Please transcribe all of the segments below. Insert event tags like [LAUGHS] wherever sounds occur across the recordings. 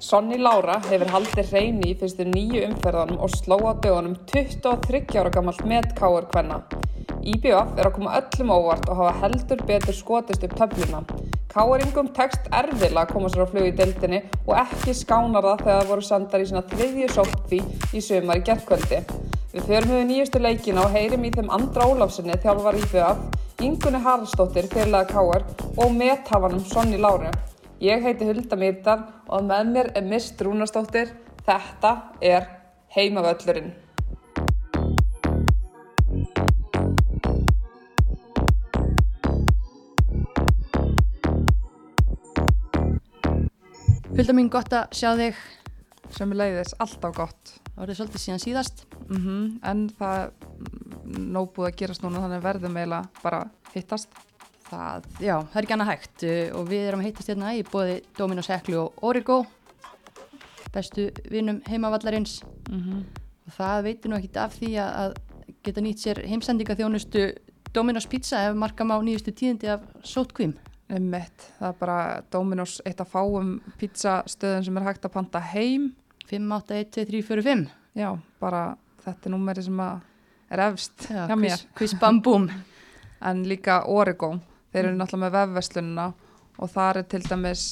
Sonny Lára hefur haldið reyni í fyrstu nýju umferðanum og sló á dögunum 23 ára gammalt með káur hvenna. IBF er að koma öllum óvart og hafa heldur betur skotist upp töfluna. Káaringum tekst erfiðlega að koma sér á flug í deildinni og ekki skánar það þegar það voru sendar í sína þriðju sótkví í sumar í gerðkvöldi. Við förum við nýjustu leikina og heyrim í þeim Andra Ólafsinni þjálfar IBF, Ingunni Haraldsdóttir fyrirlega Káar og methafanum Sonny Lára. Ég heiti Hulda Mýrdal og með mér er Mist Rúnastóttir. Þetta er Heimavöllurinn. Hulda mín, gott að sjá þig. Sem leiðis alltaf gott. Það voruð svolítið síðan síðast. Mm En það nóg búið að gerast núna þannig verðum eiginlega bara hittast. Það, já, það er ekki annað hægt uh, og við erum að heitast hérna í bóði Dominos Eklu og Origo, bestu vinnum heimavallarins og það veitir nú ekkit af því að, að geta nýtt sér heimsendingaþjónustu Dominos Pizza ef marka má nýjustu tíðindi af sótkvím. Emmett, það er bara Dominos eitt af fáum pizzastöðum sem er hægt að panta heim. 5, 8, 1, 2, 3, 4, 5. Já, bara þetta er númeri sem að er efst Já, hjá mér. quiz, quiz bam búm. En líka Origo, þeir eru náttúrulega með vefverslunina og það er til dæmis,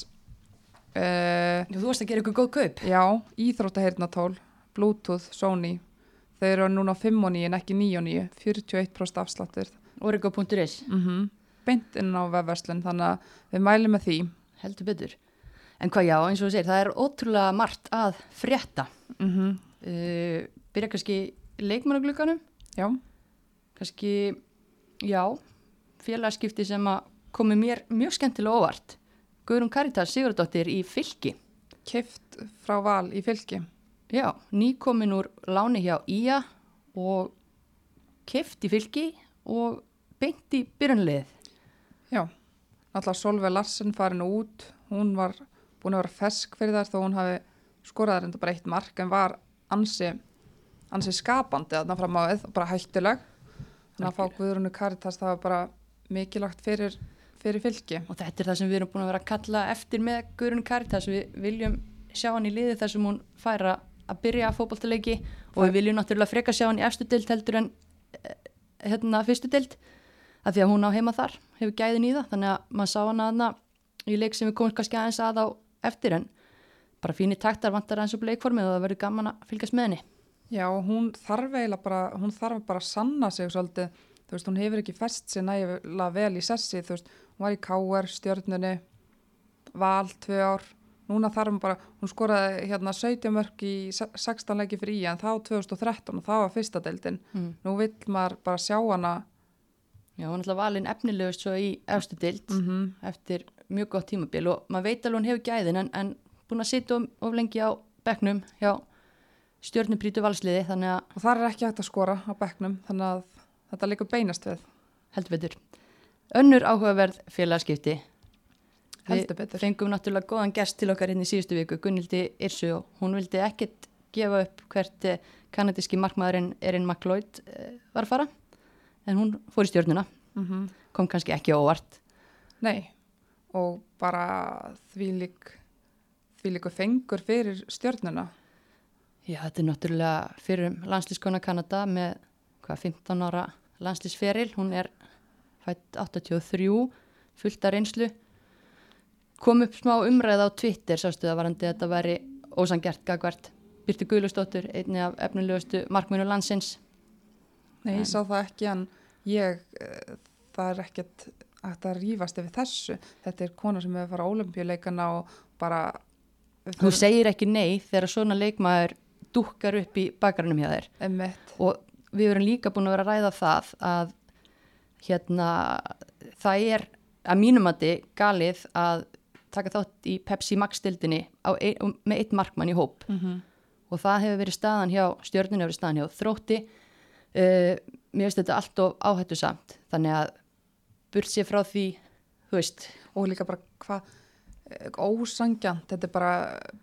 uh, Þú varst að gera ykkur góð kaup. já, íþróttaheyrnatól, Bluetooth, Sony. Þeir eru núna á 5 og 9 en ekki 9 og 9, 41% afsláttur. Origo.is, Mm Beint inn á vefverslun, þannig að við mælum með því. heldur betur. En hvað já, eins og þú segir, það er ótrúlega margt að frétta. Mm uh, byrja kannski leikmannagluganum Já, kannski, já félagskipti sem að komi mér mjög skemmtilega óvart. Guðrún Karitas Sigurdóttir í fylki. Kift frá val í fylki. já, nýkomin úr láni hjá Ía og kift í fylki og beint í byrjunlið Já, alltaf Solveig Larsen farin út, hún var búin að vera fesk fyrir þær þó hún hafi skoraði reynda bara eitt mark en var ansi, ansi skapandi þarna fram á við og bara hættuleg. Þannig að fá Guðrúnu Karitas það var bara mikilvægt fyrir, fyrir fylki. og þetta er það sem við erum búin að vera að kalla eftir með Guðrún Karitas við viljum sjá hann í liði þar sem hún færa að byrja fótballtaleiki og við viljum náttúrulega freka sjá hann í efstu deild heldur en eh, hérna fyrstu deild af því að hún á heima þar, hefur gæðin í það. Þannig að maður sá hana aðna í leik sem við komum kannski aðeins að á eftir en bara fínir taktar vantar aðeins upp leikformið og það verður gaman að fylgjast með henni. Já, hún þarf eiginlega bara, hún þarf bara að sanna sig svolítið, þú veist, hún hefur ekki fest sér nægilega vel í sessi, þú veist, hún var í KR, stjörnunni, val, tvö ár, núna þarf hún bara, hún skoraði hérna 17 mörg í se- 16 leiki fyrir í en þá 2013 og það var fyrsta deildin, mm. nú vill maður bara sjá hana, Já, hún alltaf valin efnilegust svo í efstu deild mm eftir mjög gott tímabil og maður veit alveg hún hefur gæðin en, en búin að sitja of, of lengi á bekknum hjá stjórnubrítu valsliði þannig að og það er ekki hægt að skora á bekknum, þannig að þetta líka beinast við, heldur betur. Önnur áhugaverð félagskipti. Við fengum náttúrulega góðan gest til okkar hérna í síðustu viku, Gunnildi Irsu og hún vildi ekkert gefa upp hvert eh, kanadíski markmaðurinn Erin McLeod eh, var að fara en hún fór í stjórnuna, Mm kom kannski ekki óvart. Nei, og bara þvílík, þvílíku fengur fyrir stjörnuna. Já, þetta er náttúrulega fyrir landslískona Kanada með hvað, 15 ára landslísferil, hún er fætt 83, fullt af reynslu. Kom upp smá umræð á Twitter, sástu það varandi að þetta væri ósangert gagvart. Byrti Guðlustóttur, einni af efnilegustu markminu landsins. Nei, En- ég sá það ekki en ég, uh, það er ekkert að rífast yfir þessu. Þetta er kona sem hefur farið á olimpíuleikana og bara... Þú segir ekki nei þegar svona leikmaður dúkkar upp í bakarunum hjá þér. Emmett, og við erum líka búin að vera að ræða það að hérna það er að mínumandi galið að taka þátt í Pepsi Max stildinni ein, með eitt markmann í hóp. Mm -hmm. og það hefur verið staðan hjá stjörninu hefur verið staðan hjá þrótti. Uh, mér finnst þetta allt of áhættu samt þannig að burt sér frá því þú veist, og líka bara hvað ósangjant, þetta er bara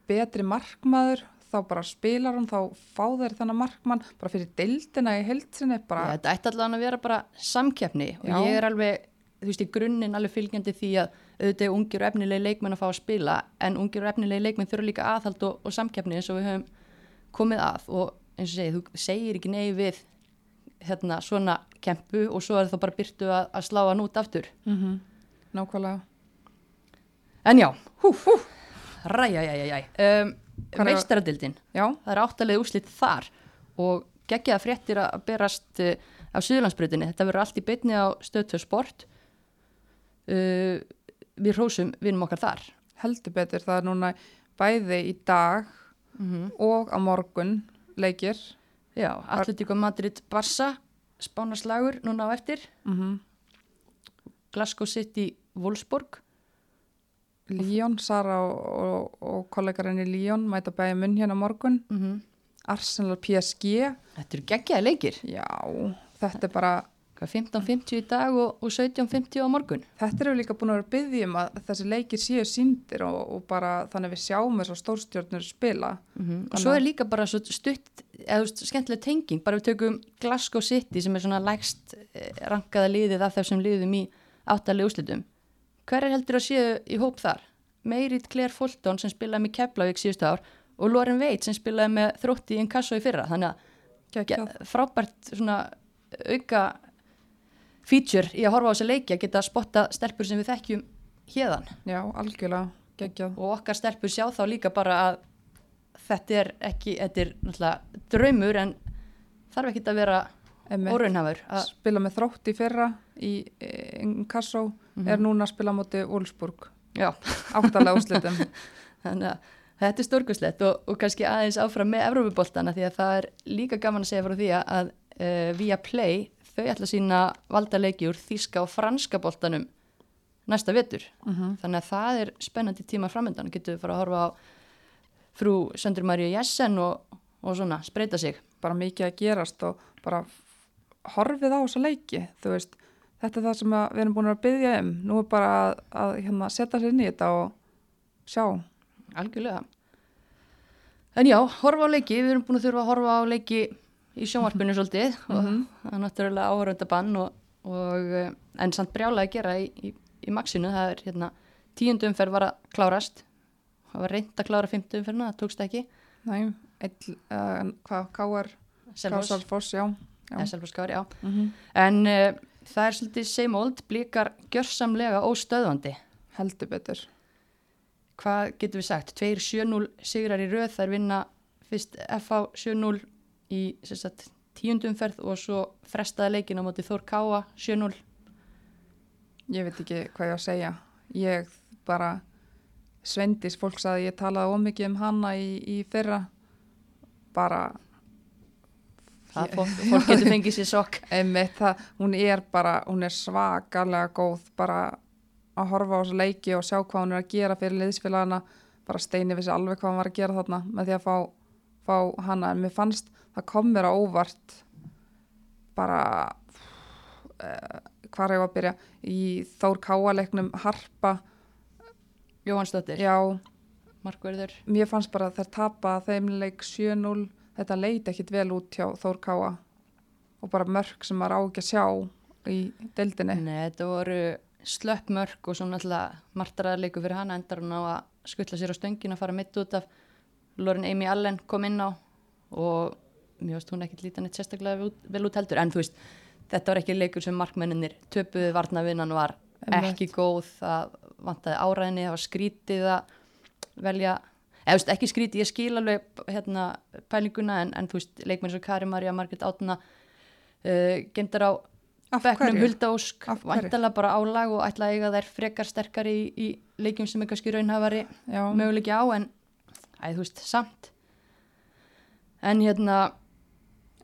betri markmaður, þá bara spilar hann, þá fá þeir þennan markmann bara fyrir deildina í heildsinni, bara... ja, þetta ætti allavega að vera bara samkeppni og Já. ég er alveg þú veist, í grunninn alveg fylgjandi því að auðvitað er ungir og efnilegi leikmenn að fá að spila en ungir og efnilegi leikmenn þurfa líka aðhald og, og samkeppni eins og við höfum komið að og eins og segið, þú segir ekki nei við hérna svona kempu og svo er það bara byrtu að, að slá hann út aftur Mm -hmm. Nákvæmlega. en já, hú, hú ræjæjæjæjæj um, meistaradildin það er áttalega úslit þar og geggjaða fréttir að berast uh, af Suðurlandsbrutinni, þetta verður allt í beinni á stöðtöð sport. Uh, við hrósum vinnum okkar þar. Heldur betur. Það er núna bæði í dag mm og á morgun leikir. já, Atletico Madrid Barça spánarslagur núna á eftir. Mm Glasgow City Wolfsburg Líón, Sara og, og, og kollegarinn í Líón mæta bæði munn hérna morgun. mm Arsenal PSG. þetta eru geggjaði leikir Já, þetta er bara, Hvað, 15.50 í dag og, og 17.50 á morgun þetta eru líka búin að vera byggjum að þessi leikir séu síndir og, og bara þannig við sjáum þess að stórstjórnur spila. mm og svo er líka bara stutt eða skemmtileg tenging, bara við tökum Glasgow City sem er svona lægst eh, rankaða liðið af þessum liðum í áttalega úslitum hver er heldur að séu í hóp þar? Meirit Claire Fulton sem spilaði með Keflavík síðustu ár og Lauren Veit sem spilaði með þrótti í Inkasso í fyrra þannig að ja, frábært svona auka feature í að horfa á þessa leiki að geta spotta stelpur sem við þekkjum hérðan Já, algjörlega, geggjað. og okkar stelpur sjá þá líka bara að þetta er ekki, þetta er náttúrulega draumur en þarf ekki að vera Óraunhafur að, Spila með þrótt í fyrra í Inkasso, er núna að spila Wolfsburg. já, Áttalega úrslitum. [LAUGHS] þannig að þetta er stórkuslegt og, og kannski aðeins áfram með Evrópuboltana því að það er líka gaman að segja frá því að uh, via Play þau ætla að sína valda leiki úr þíska og franska boltanum næsta vetur. Mhm. þannig að það er spennandi tíma framöndan getur við fara að horfa á frú Söndur Maríu Jessen og, og svona spreita sig. Bara mikið að gerast og bara horfið á þessa leiki, veist þetta er það sem við erum búin að byggja um. Nú er bara að, að hérna, setja sér inn í þetta og sjá. Algjörlega. En já, horfa á leiki, við erum búin að þurfa að horfa á leiki í sjónvarpinu svolítið. Og það er náttúrulega áhöröndabann og, og eh, en samt brjálega að gera í, í, í maxinu, það er hérna tíundu umferð var að klárast. Það var reynd að klára fymtu umferðina, það tókst ekki. Næ, uh, hvað, K.R. Selfoss, Selfoss, já, já. eða Selfoss Kári, já. Mm -hmm. en uh, það er svolítið same old, blíkar gjörsamlega óstöðvandi. Heldur betur. Hvað getum við sagt, 2-7-0 sigrar í röð, þær vinna fyrst FH 7-0 í sagt, tíundumferð og svo frestaði leikin á móti Þór Káa 7-0 ég veit ekki hvað ég á að segja. Ég bara Svendis, fólk sagði að ég talaði ómikið um hana í, í fyrra. Bara það fólk, fólk getur fengið sér sokk. [LAUGHS] Einmitt það, hún er bara, hún er svakalega góð bara að horfa á þessu leiki og sjá hvað hún er að gera fyrir liðsfélagana, bara steini vissi alveg hvað hann var að gera þarna með því að fá, fá hana, en mér fannst það kom mér á óvart bara uh, hvað er ég að byrja. Í Þór Káaleiknum Harpa, Jóhannsdóttir, já. Markverður mér fannst bara að þær tapa þeim leik 7-0, þetta leiti ekkit vel út hjá Þór Káa og bara mörg sem maður á ekki að sjá í deildinni. Nei, þetta voru slöpp mörg og svo náttúrulega martaraðarleiku fyrir hana endar hún á að skuttla sér á stöngin að fara mitt út af. Loren Amy Allen kom inn á og mér veist hún ekki lítan eitt sérstaklega vel út- heldur. En þú veist, þetta var ekki leikur sem markmenninir töpuðu varnavinnan var ekki góð, það vantaði áræðinni, það var skrítið að velja, eða veist, ekki skrítið ég skil alveg hérna pælinguna en, en þú veist, leikmenn svo Kari Marja Margrét Átna uh, gemdar á Af bekknum hverju? Hulda Ósk Af hverju? vantalega bara álag og ætla að eiga þær frekar sterkari í, í leikjum sem er kannski raunhafari möguleiki á en æ, þú veist, samt. En hérna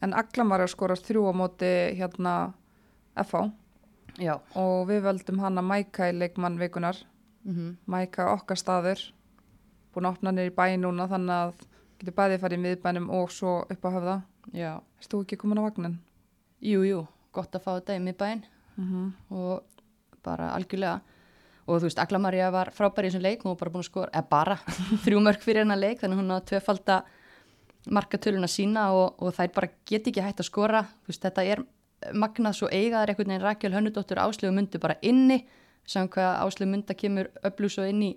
en Aglam var að skora þrjú á móti hérna FH já, og við völdum hana Mæka í leikmann vikunar mm Mæka okkar staður búin að opna nýr í bæ núna þannig að getur bæði farið í miðbænum og svo upp á höfða. Já, Erst þú ekki komin á vagnin? jú, jú. Gott að fá þetta í miðbæinn. Mm -hmm. og bara algjörlega. Og þú veist, Agla Maria var frábæri í þessum leik. Hún var bara búin að skora, eða bara [LAUGHS] þrjú mörg fyrir hennar leik, þannig að hún á tvefalda markatöluna sína og, og þær bara get ekki hægt að skora. Veist, þetta er magnað svo eigaðar einhvern veginn. Rakel Hönnudóttur Áslegu Mundu bara inni. Sem hvað Áslegu Munda kemur öflug svo inn í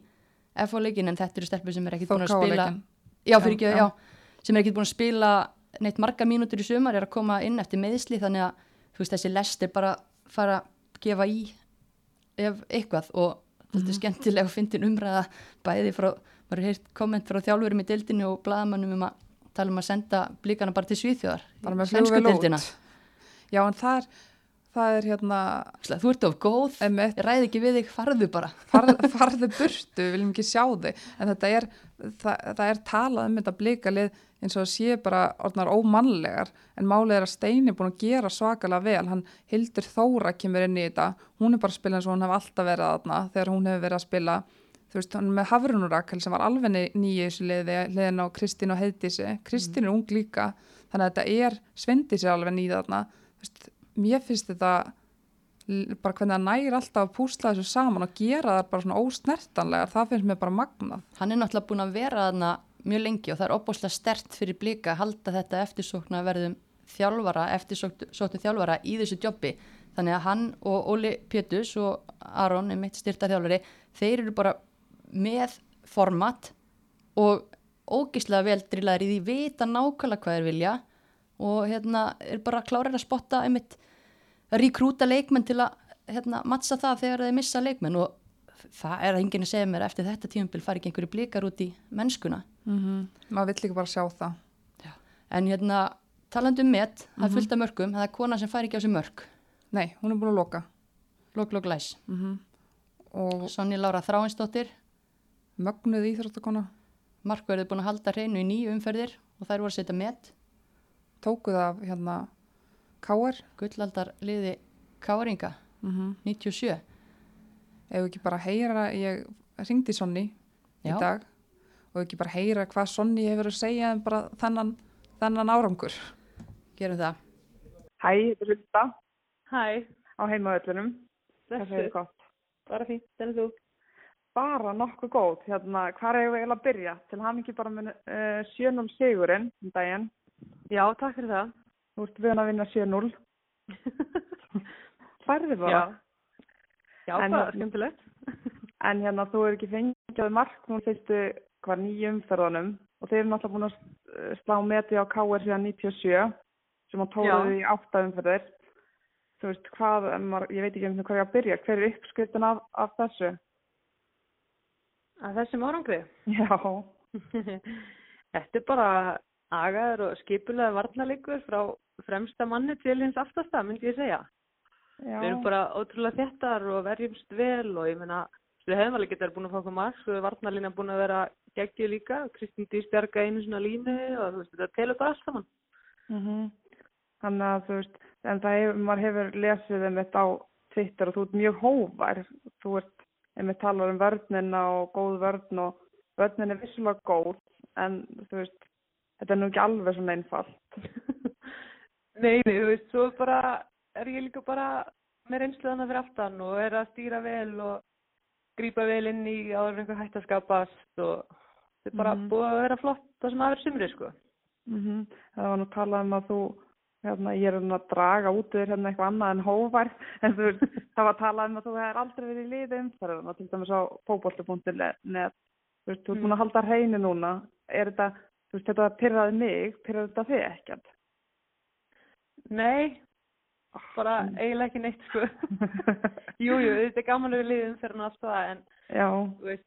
FH-leikin en þetta eru stelpur sem er Þór búin að spila já, ekki, Já, já, sem er ekkit búin að spila neitt marga mínútur í sumar er að koma inn eftir meðsli þannig að þú veist, þessi lest er bara að fara að gefa í ef eitthvað. Og þetta er skemmtilega að fyndin umræða bæði frá, maður heyrt komment frá þjálfurum í deildinu og blaðamannum um að tala um að senda blíkana bara til Svíþjóðar bara með deildina. út. já en það er, það er hérna þú ert of góð, Einmitt. ég ræði ekki við þig, farðu bara. [LAUGHS] Farð, farðu burtu, viljum ekki sjá þig. En þetta er, það, það er talað um þetta blikalið eins og sé bara orðnar ómannlegar. En málið er að Steini er búin að gera svakalega vel. Hann Hildur Þóra kemur inn í þetta. Hún er bara að spila eins og hún hef alltaf verið þarna þegar hún hefur verið að spila. Þú veist, hann með Hafrunurakkel sem var alveg nýja í þessu liði, liðin á Kristín og Heiðdísi. Kristín er ung líka þannig að þetta er Svendísi alveg nýja þarna. Þú veist, mér finnst þetta bara hvernig það nægir alltaf að púsla þessu saman og gera það bara svona ósnertanlegar það finnst mér bara magnað. Hann er náttúrulega búin að vera þarna mjög lengi og það er opbáslega stert fyrir blika að halda þetta eftirsókna verðum þjálfara, eftirsóknu þjálfara í þessu jobbi. Þannig að hann og Óli Pétus og Aron er mitt styrta þjálfari þeir eru bara með format og ógislega vel drillaður í því vita nákvæmlega hvað þeir vilja og hérna er bara klárir að spotta einmitt að rekrúta leikmenn til að hérna, mattsa það þegar þeir missa leikmenn. Og það er enginn að segja mér eftir þetta tíumbil fari ekki einhverju blikar út í mennskuna. Mm -hmm. maður vill ekki bara sjá það. En hérna talandi um met, það er fullt af mörgum það er kona sem fari ekki á sig mörg nei, hún er búin að loka. Lók, lók, læs. Mm og Sonja Lára Þráinsdóttir. Mögnuð íþróttakona. Markverðið búin að halda hreinu í nýju umferðir og þær voru að setja met tókuð af hérna Káar gullaldar liði Káringa mm -hmm. 97 ef ekki bara heyra, ég ringdi Sonni í dag og ekki bara heyra hvað Sonni hefur að segja um bara þennan, þennan árangur gerum það Hæ, þetta er Hulda Hæ, á heimaöllunum. Það segir þessu, gott. bara fínt, en þú? Bara nokkuð góð. Hérna, hvað er ég að byrja? Til hann ekki bara með uh, 7-0 sigurinn um daginn. Já, takk fyrir það. Þú ert við að vinna 7-0. [LAUGHS] Færði bara. Já, já En bara hérna- skemmtilegt. En hérna, þú er ekki fengið mark hún fyrstu hvað nýju umferðunum og þeir eru náttúrulega búin að uh, slá meti á KR síðan 97 sem á tóluði í átta umferðir. Þú veist, hvað, maður, ég veit ekki um hvað ég að byrja. Hver er uppskriftin af, af þessu? Að þessum árangri. Já. [LAUGHS] Þetta er bara agaður og skipulega varnarleikur frá fremsta manni til hins aftasta, myndi ég segja. Já. Við erum bara ótrúlega þéttar og verjumst vel og ég meina, við hefum alveg getað búin að fá okkur margs og varnarlína búin að vera geggju líka. Kristín Dís bjarga einu svona línu og þú veist, þetta telur bara allt saman. Mm Þannig að þú veist, en það hefur, maður hefur lesið um þetta á Twitter og þú ert mjög hóvar. Þú ert, einmitt talar um vörnina og góð vörn og vörnin er vissulega góð, en þú veist, þetta er nú ekki alveg svona einfalt. [LAUGHS] Nei, nei, þú veist, svo bara er ég líka bara með reynsluðana fyrir aftan og er að stýra vel og grípa vel inn í áður einhver hætt að skapast og þetta er bara Mhm. búið að vera flott það sem að vera sumri, sko. Mm Það var nú talað um að þú, hérna, ég er hérna að draga út þér hérna eitthvað annað en hóvar, [LAUGHS] en þú [LAUGHS] það var talað um að þú hefur aldrei verið í liði umferðuna, til dæmis á fótbolti.net, þú veist, þú ert búin að halda hreinu núna, er þetta, þú veist, þetta pyrraði mig, pyrraði þetta þig ekkert? Nei, bara eiginlega ekki neitt, sko. [LAUGHS] jú, jú, þetta er gaman að við liðum fyrir það, en Já, þú veist,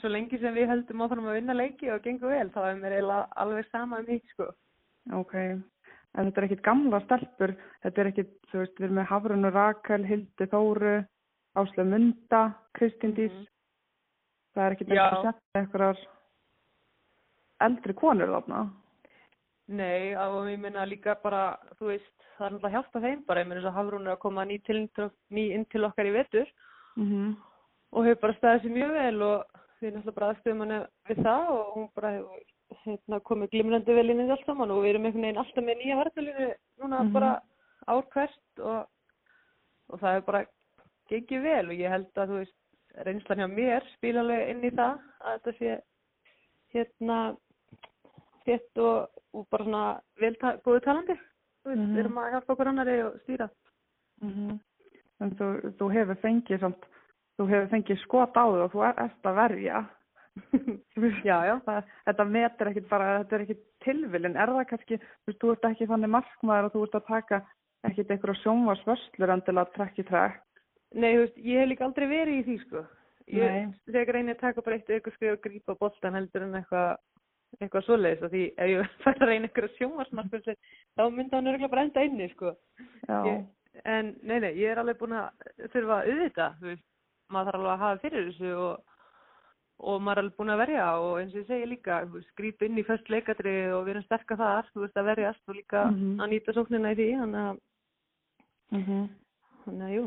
svo lengi sem við höldum áfram að vinna leiki og gengur vel, þá er mér eiginlega alveg sama um mig, sko. ok. En þetta er ekkit gamla stelpur, þetta er ekkit, þú veist, við erum með Hafrunu Rakel, Hildi Þóru, Áslu Munda, Kristín Dís, það er ekkit eitthvað sett eitthvað eldri konur þarna. Nei, og ég minna líka bara, þú veist, það er náttúrulega hjálpa þeim bara, ég minna þess að Hafrún er að koma ný, til, ný inn til okkar í vetur Mm og hefur bara staðið sér mjög vel og við náttúrulega bara aðstöðum hana við það og hún bara hefur hérna, komið glimrandi vel inn í allt saman og við erum einhvern veginn alltaf með nýja vartalínu núna Mhm. bara ár hvert og, og það hefur bara gengið vel og ég held að þú veist, reynslan hjá mér spila alveg inn í það að þetta sé hérna þétt og, og bara svona vel ta góðu talandi. þú veist, Mhm. erum að hjálpa okkur annari og stýra. Mhm. En þú, þú hefur fengið samt, þú hefur fengið skot á þig og þú er, ert að verja. [LAUGHS] Já, já. Það, þetta metir ekkit bara, þetta er ekkit tilvilin. Er það kannski, þú veist, þú ert ekki þannig markmaður og þú ert að taka ekkit einhverja sjónvarsvörslur endilega trekk í trekk. Nei, þú veist, ég hef líka aldrei verið í því, sko. Ég þegar reyni að taka bara eitt auka skrif og grípa boltan heldur en eitthvað eitthvað svoleiðis því ef ég [LAUGHS] fær að reyna einhverja sjónvarsmarkvöldsleik þá myndi hann örgulega bara enda inni, sko. Ég, en nei, nei, ég er alveg búin að þurfa að auðvita, maður þarf alveg að hafa fyrir þessu og, og maður er alveg búin að verja og eins og ég segi líka, grípa inn í först leikatri og við erum sterkar þar, þú veist, að verjast og líka Mhm. að nýta sóknina í því, þannig að, Mhm. þannig að jú.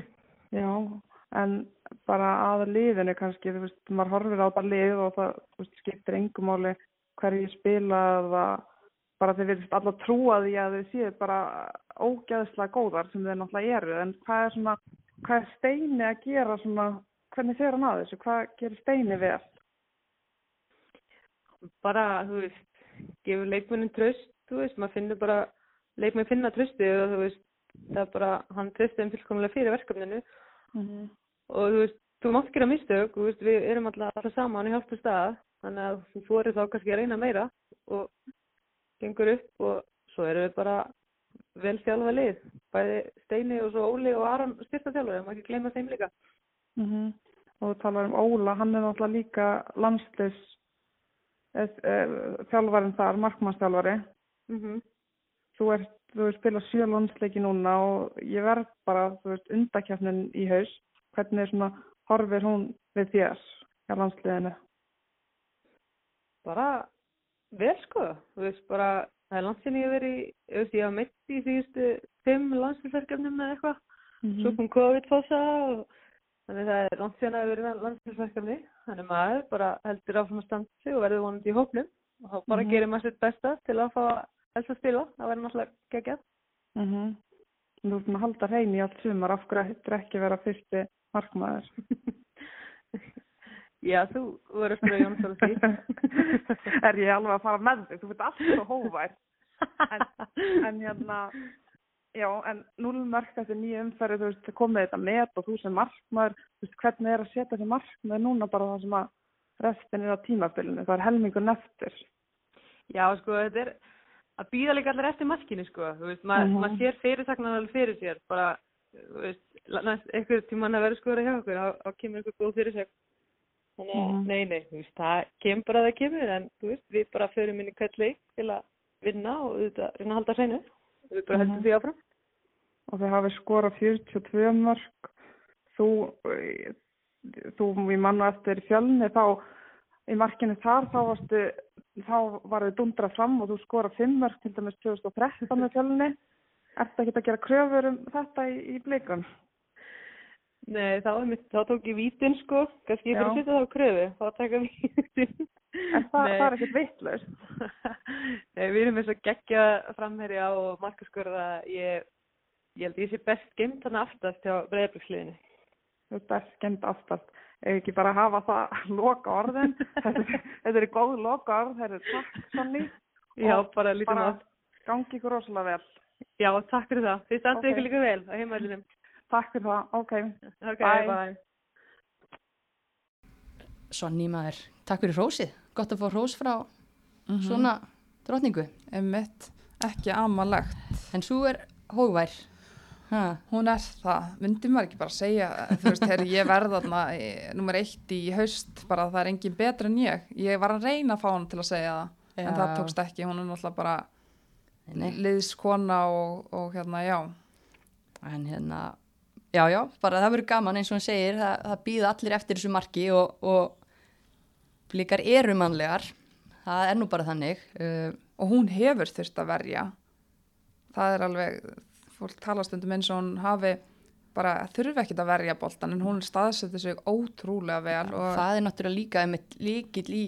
Já, en bara að liðinu kannski, þú veist, maður horfir á það lið og það, þú veist, skiptir engum máli hverju spila eða bara þeir verðist alla trúa því að þau séu bara ógeðslega góðar sem þeir náttúrulega eru, en hvað er svona, hvað er Steini að gera svona, hvernig fer hann að þessu, hvað gerir Steini vel? bara, þú veist, gefur leikmennin tröst, þú veist, maður finnur bara, leikmenn finna trösti og þú veist, það er bara, hann trösti þeim fullkomlega fyrir verkefninu Mhm. og þú veist, þú mátt gera mistök, þú veist, við erum alltaf alltaf saman í hjálpu stað, þannig að þú voru þá kannski að reyna meira og gengur upp og svo erum við bara vel þjálfa lið, bæði Steini og svo Óli og Aron styrta þjálfur, maður ekki gleyma þeim líka. Mhm. Og þú talar um Óla, hann er náttúrulega líka landslis eh, eh, þjálfarinn þar, markmannstjálfari. Mm þú ert, þú spilað sjö landsleiki núna og ég verð bara, þú veist, undakefnin í haus. Hvernig svona horfir hún við þér hjá landsliðinu? Bara vel sko, þú veist bara það er landsinni ég verið, í- ég veist ég hafa meitt í síðustu fimm landsinsverkefnum eða eitthvað, svo kom COVID-fósa og þannig það er landsinni að verið landsinsverkefni, þannig maður bara heldur áfram að standa sig og verður vonandi í hópnum og þá bara Mhm. gerir maður sitt besta til að fá helst að spila, það verður náttúrulega geggjað. Mm -hmm. Þú ert með að halda hrein í allt sumar, af hverju ættir ekki vera fyrsti markmaður? [LAUGHS] Já, þú verður að spila Jónsson og því. [LAUGHS] er ég alveg að fara með þig? Þú veit allt svo hóvær. En, en hérna, já, en núlmörk þetta nýja umferði, þú veist, komið þetta met og þú sem markmaður, þú veist, hvernig er að setja þessi markmaður núna bara það sem að restin er á tímabilinu, það er helmingur neftur. Já, sko, þetta er að býða líka allir eftir markinu, sko. Þú veist, Mhm. maður sér fyrirsagnar alveg fyrir sér, bara, þú veist, næst, einhver tíma hann að vera skoður hjá okkur, þá- kemur einhver góð fyrirsag. Þannig að, Mhm. nei, nei, þú veist, það kemur bara að það kemur, en þú veist, við bara förum inn í hvert leik til að vinna og auðvitað reyna að halda hreinu. Og við bara Mhm. heldum því áfram. og þau hafi skorað 42 mörg þú þú í mannu eftir fjölni þá í markinu þar þá varstu þá var þau dundra fram og þú skorað 5 mörg til dæmis 2013 með fjölni ertu ekki að gera kröfur um þetta í, í blikun Nei, þá, þá tók ég vítin, sko, kannski ég fyrir að setja það á kröfu, þá taka vítin. en það, Nei. er ekkert vitlaust [LAUGHS] Nei, við erum eins og geggja framherja og markaskorða. Ég, ég held ég sé best geimt þarna aftast hjá ert best skemmt aftast ef ekki bara hafa það [LAUGHS] loka orðin þetta, er- þetta er góð loka orð þetta er takk Sonny Já, bara bara að. gangi ykkur rosalega vel Já, takk fyrir það. Þið standið Ok. ykkur líka vel á heimaðlinum. Takk fyrir það, ok Ok, Bye. bye. Sonni maður, takk fyrir hrósið. Gott að fá hrós frá svona drotningu. Einmitt, ekki amalegt. En svo er hóvær. Ha, Hún er það, myndi maður ekki bara segja, þú veist, þegar ég verða þarna nummer eitt í haust, bara það er engin betur en ég. Ég var að reyna að fá hann til að segja það, en Já. það tókst ekki, hún er náttúrulega bara nei. liðskona og, og hérna, já. En hérna, já, já, bara það verður gaman eins og hann segir, það, það býða allir eftir þessu marki og, og blikar eru mannlegar. Það er nú bara þannig. Uh, Og hún hefur þurft að verja. Það er alveg, fólk tala stundum eins og hún hafi bara þurfi ekkit að verja boltan, en hún staðsetur sig ótrúlega vel. og, það er náttúrulega líka einmitt líkil í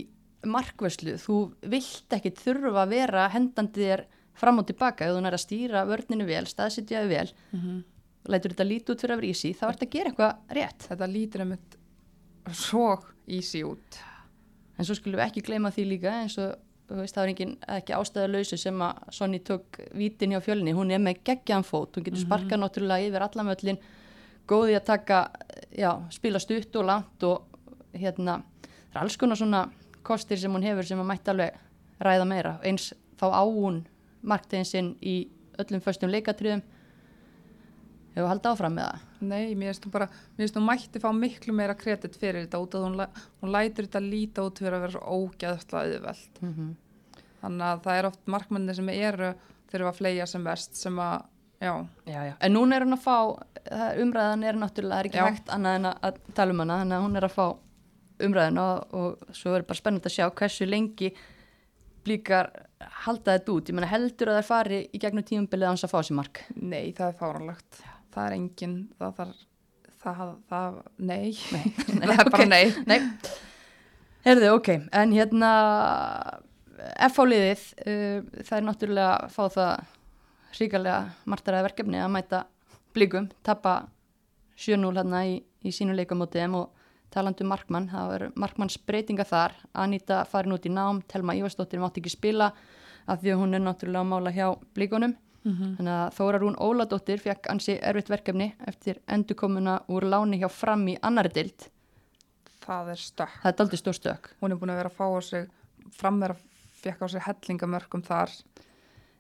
markvörslu. Þú vilt ekkit þurfa að vera hendandi þér fram og tilbaka þú nær að stýra vörninu vel, staðsitjaði vel Mhm. Lætur þetta lítið út fyrir að vera ísi, þá ert að gera eitthvað rétt. Þetta lítur einmitt svo easy út. En svo skulum við ekki gleyma því líka eins og veist, það er engin, ekki ástæðalausu sem að Sonny tók vítin hjá fjölni, hún er með geggjan fót, hún getur sparkað náttúrulega yfir allamöllin, góði að taka, já, spila stutt og langt og hérna, það er alls konar svona kostir sem hún hefur sem að mætti alveg ræða meira, eins þá á hún marktegin sinn í öllum föstum leikatriðum hefur haldið áfram með það. Nei, mér finnst hún bara, mér finnst hún mætti fá miklu meira kredit fyrir þetta út að hún, hún lætur þetta líta út fyrir að vera svo ógæðslega auðvelt. Mm Þannig að það er oft markmennir sem eru þurfa að fleia sem verst sem að, já, Já, já. En núna er hún að fá, það- umræðan er náttúrulega, er ekki Já. hægt annað en að, að tala um hana, þannig að hún er að fá umræðan og, og svo er bara spennandi að sjá hversu lengi blíkar halda þetta út. Ég meina heldur að það fari í gegnum tímumbilið hans að fá sér mark. nei, það er fáranlegt. Það er engin, það þarf, það, það, nei, Nei, [LAUGHS] það er bara nei. Nei, herðu, ok, en hérna F-fáliðið, uh, það er náttúrulega að fá það hríkalega martaræða verkefni að mæta blíkum, tappa 7-0 hérna í, í sínu leikamóti og talandi um markmann, það var markmanns breytinga þar, Anita farin út í nám, Telma Ívarsdóttir mátti ekki spila af því að hún er náttúrulega að mála hjá blíkunum, þannig að Þóra Rún Óladóttir fekk ansi erfitt verkefni eftir endurkomuna úr láni hjá fram í annari dild Það er stökk. Það er aldrei stór stök. Hún er búin að vera að fá á sig, framverða fekk á sig hellingamörkum þar.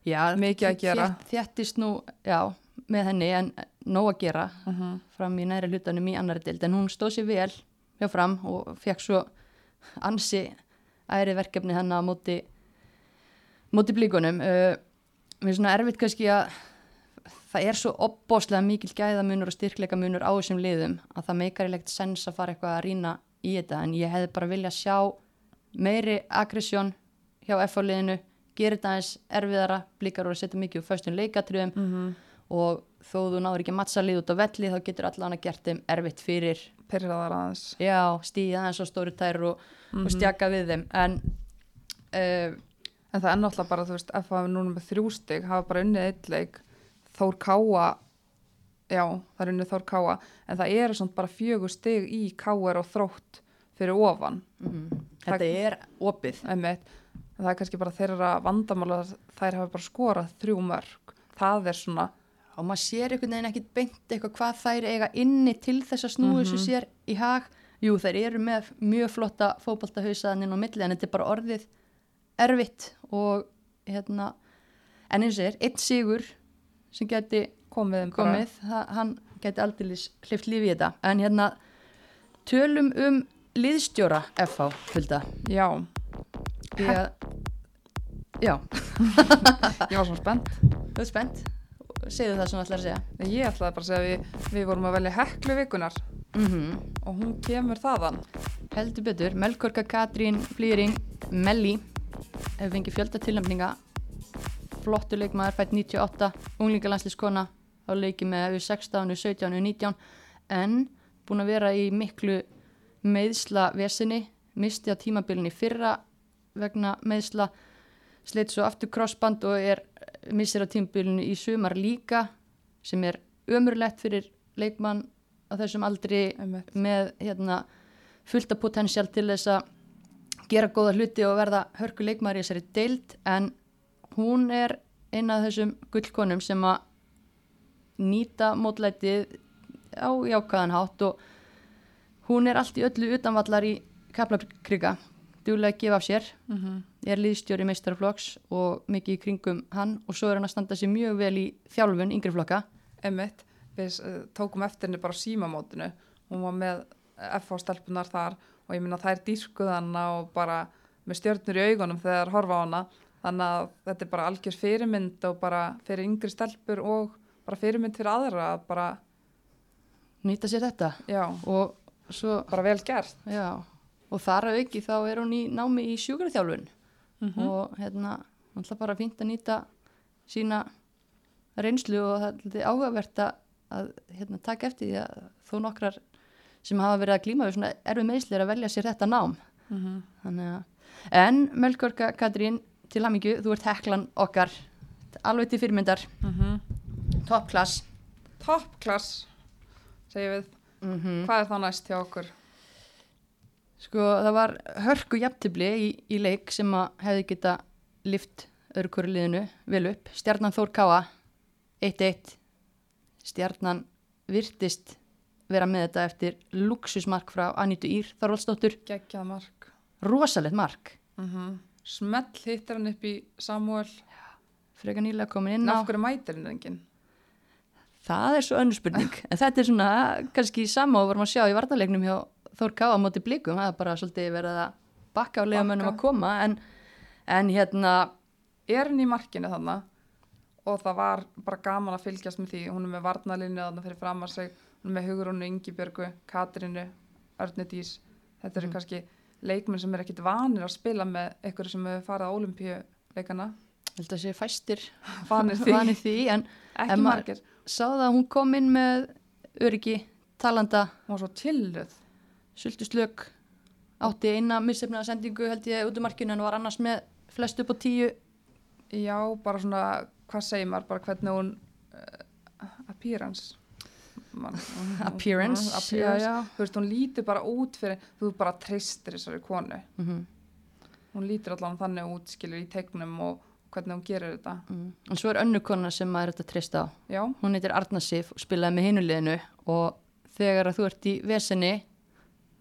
Já, Mikið að gera. Þétt, þéttist nú, já, með henni en nóg að gera Uh fram í næri hlutanum í annari dild en hún stóð sér vel hjá fram og fekk svo ansi æri verkefni hennar á móti móti blíkunum uh, mér er svona erfitt kannski að það er svo opbóslega mikil gæðamunur og styrkleika munur á þessum liðum að það meikar ilegt sens að fara eitthvað að rýna í þetta en ég hefði bara vilja sjá meiri aggressjón hjá F-liðinu, gera þetta aðeins erfiðara, blíkar voru að setja mikið úr föstum leikatriðum -huh. og þó þú náður ekki að mattsa lið út á velli þá getur allan að gert þeim erfitt fyrir Pyrraðar aðeins. já, stíða aðeins á stóru tær og, og stjaka við þeim en uh, En það er náttúrulega bara, þú veist, ef það er núna með þrjú stig, hafa bara unnið eitt leik, Þór Káa, já, það er unnið Þór Káa, en það eru svona bara fjögur stig í Káar og þrótt fyrir ofan, þetta er opið. Einmitt. Það er kannski bara þeirra vandamála að þær hafa bara skorað þrjú mörg. Það er svona, og maður sér einhvern veginn ekkit beint eitthvað hvað þær eiga inni til þess að snúi þessu sér í hag. Jú, þær eru með mjög flotta fótboltahausaðan inn á milli en þetta er bara orðið erfitt og hérna en eins og er, einn sigur sem geti komið komið, það, hann geti aldrei hlift lífi í þetta. En hérna tölum um liðstjóra FH, Hulda. Já, að já, [LAUGHS] ég var svona spennt. þú ert spennt? Segðu það þú ætlar að segja. Ég ætlaði bara að segja að við, við vorum að velja heklu vikunar mm og hún kemur þaðan. heldur betur, Melkorka Katrín Flýring, Melli hefur fengið fjölda tilnæmninga flottur leikmaður, fætt 98 unglingalandsliskona á leiki með 16, 17, 19 en búin að vera í miklu meðsla vesinni. Misti á tímabilin í fyrra vegna meðsla sleitt svo aftur crossband og er missir á tímabilinu í sumar líka sem er ömurlegt fyrir leikmann á þessum aldri Einmitt. með hérna, fullta potensial til þess að gera góða hluti og verða hörku leikmaður í þessari deild en hún er eina af þessum gullkonum sem að nýta mótlætið á jákaðan hátt og hún er allt í öllu utanvallar í kaplakriga djúlega að gefa af sér. Mm -hmm. er liðstjóri meistarflokks og mikið í kringum hann og svo er hann að standa sér mjög vel í þjálfun yngri flokka. Emmitt, við uh, tókum eftir henni bara símamótinu, hún var með FH-stelpunar þar og ég minna þær dýrkuð hana og bara með stjörnur í augunum þegar horfa á hana. Þannig að þetta er bara algjör fyrirmynd og bara fyrir yngri stelpur og bara fyrirmynd fyrir aðra að bara, nýta sér þetta. Já, og svo bara vel gert. Já, og þar að auki þá er hún í námi í sjúkraþjálfun. Mhm. og hérna, hún ætla bara fínt að nýta sína reynslu og það er áhugavert að, að hérna, taka eftir því að þó nokkrar sem hafa verið að glíma við svona erfið meðslir að velja sér þetta nám mm -hmm. Þannig að, en Melkorka Katrín til hamingju, þú ert heklan okkar alveg til fyrirmyndar top class Top class, segjum við mm hvað er þá næst hjá okkur? Sko það var hörku jafntibli í, í leik sem að hefði geta lift hverju liðinu vel upp. Stjarnan Þór Káa 1-1. Stjarnan virtist vera með þetta eftir luxusmark frá Anítu Ír Þorvaldsdóttur. Geggjað mark. Rosalegt mark. Mm Smell hittir hann upp í Samuel. Freka nýlega komin inn á. af hverju mætir hann enginn? Það er svo önnur spurning. [LAUGHS] en þetta er svona kannski sama og vorum að sjá í vartalegnum hjá Þór Káa móti blikum. Það er bara svolítið verið að bakka á leiðamönnum að koma en, en hérna Er hann í markinu þannig? Og það var bara gaman að fylgjast með því. Hún er með varnalinu þannig fyrir fram að sig. Með Hugrúnu, Ingibjörgu, Katrinu, Örnudís. Þetta eru Mhm. kannski leikmenn sem er ekkit vanir að spila með einhverju sem hefur farið á olimpíuleikana. ég held að sé fæstir [LAUGHS] Vanir því. vanir því en Ekki En margir. sá það að hún kom inn með öryggi, talanda, Hún var svo chilluð. sultuslök átti eina missefnaða sendingu held ég út um markinu en var annars með flest upp á tíu Já, bara svona, hvað segir maður, bara hvernig hún uh, appearance [LAUGHS] Appearance, appearance. já, já. þú veist, hún lítur bara út fyrir þú bara treystir þessari konu. Mm hún lítur allan þannig út, skilur í tegnum og hvernig hún gerir þetta. Mm. en svo er önnu kona sem maður er þetta treysta á. Já, hún heitir Arna Sif og spilaði með hinuleginu og þegar þú ert í vesenni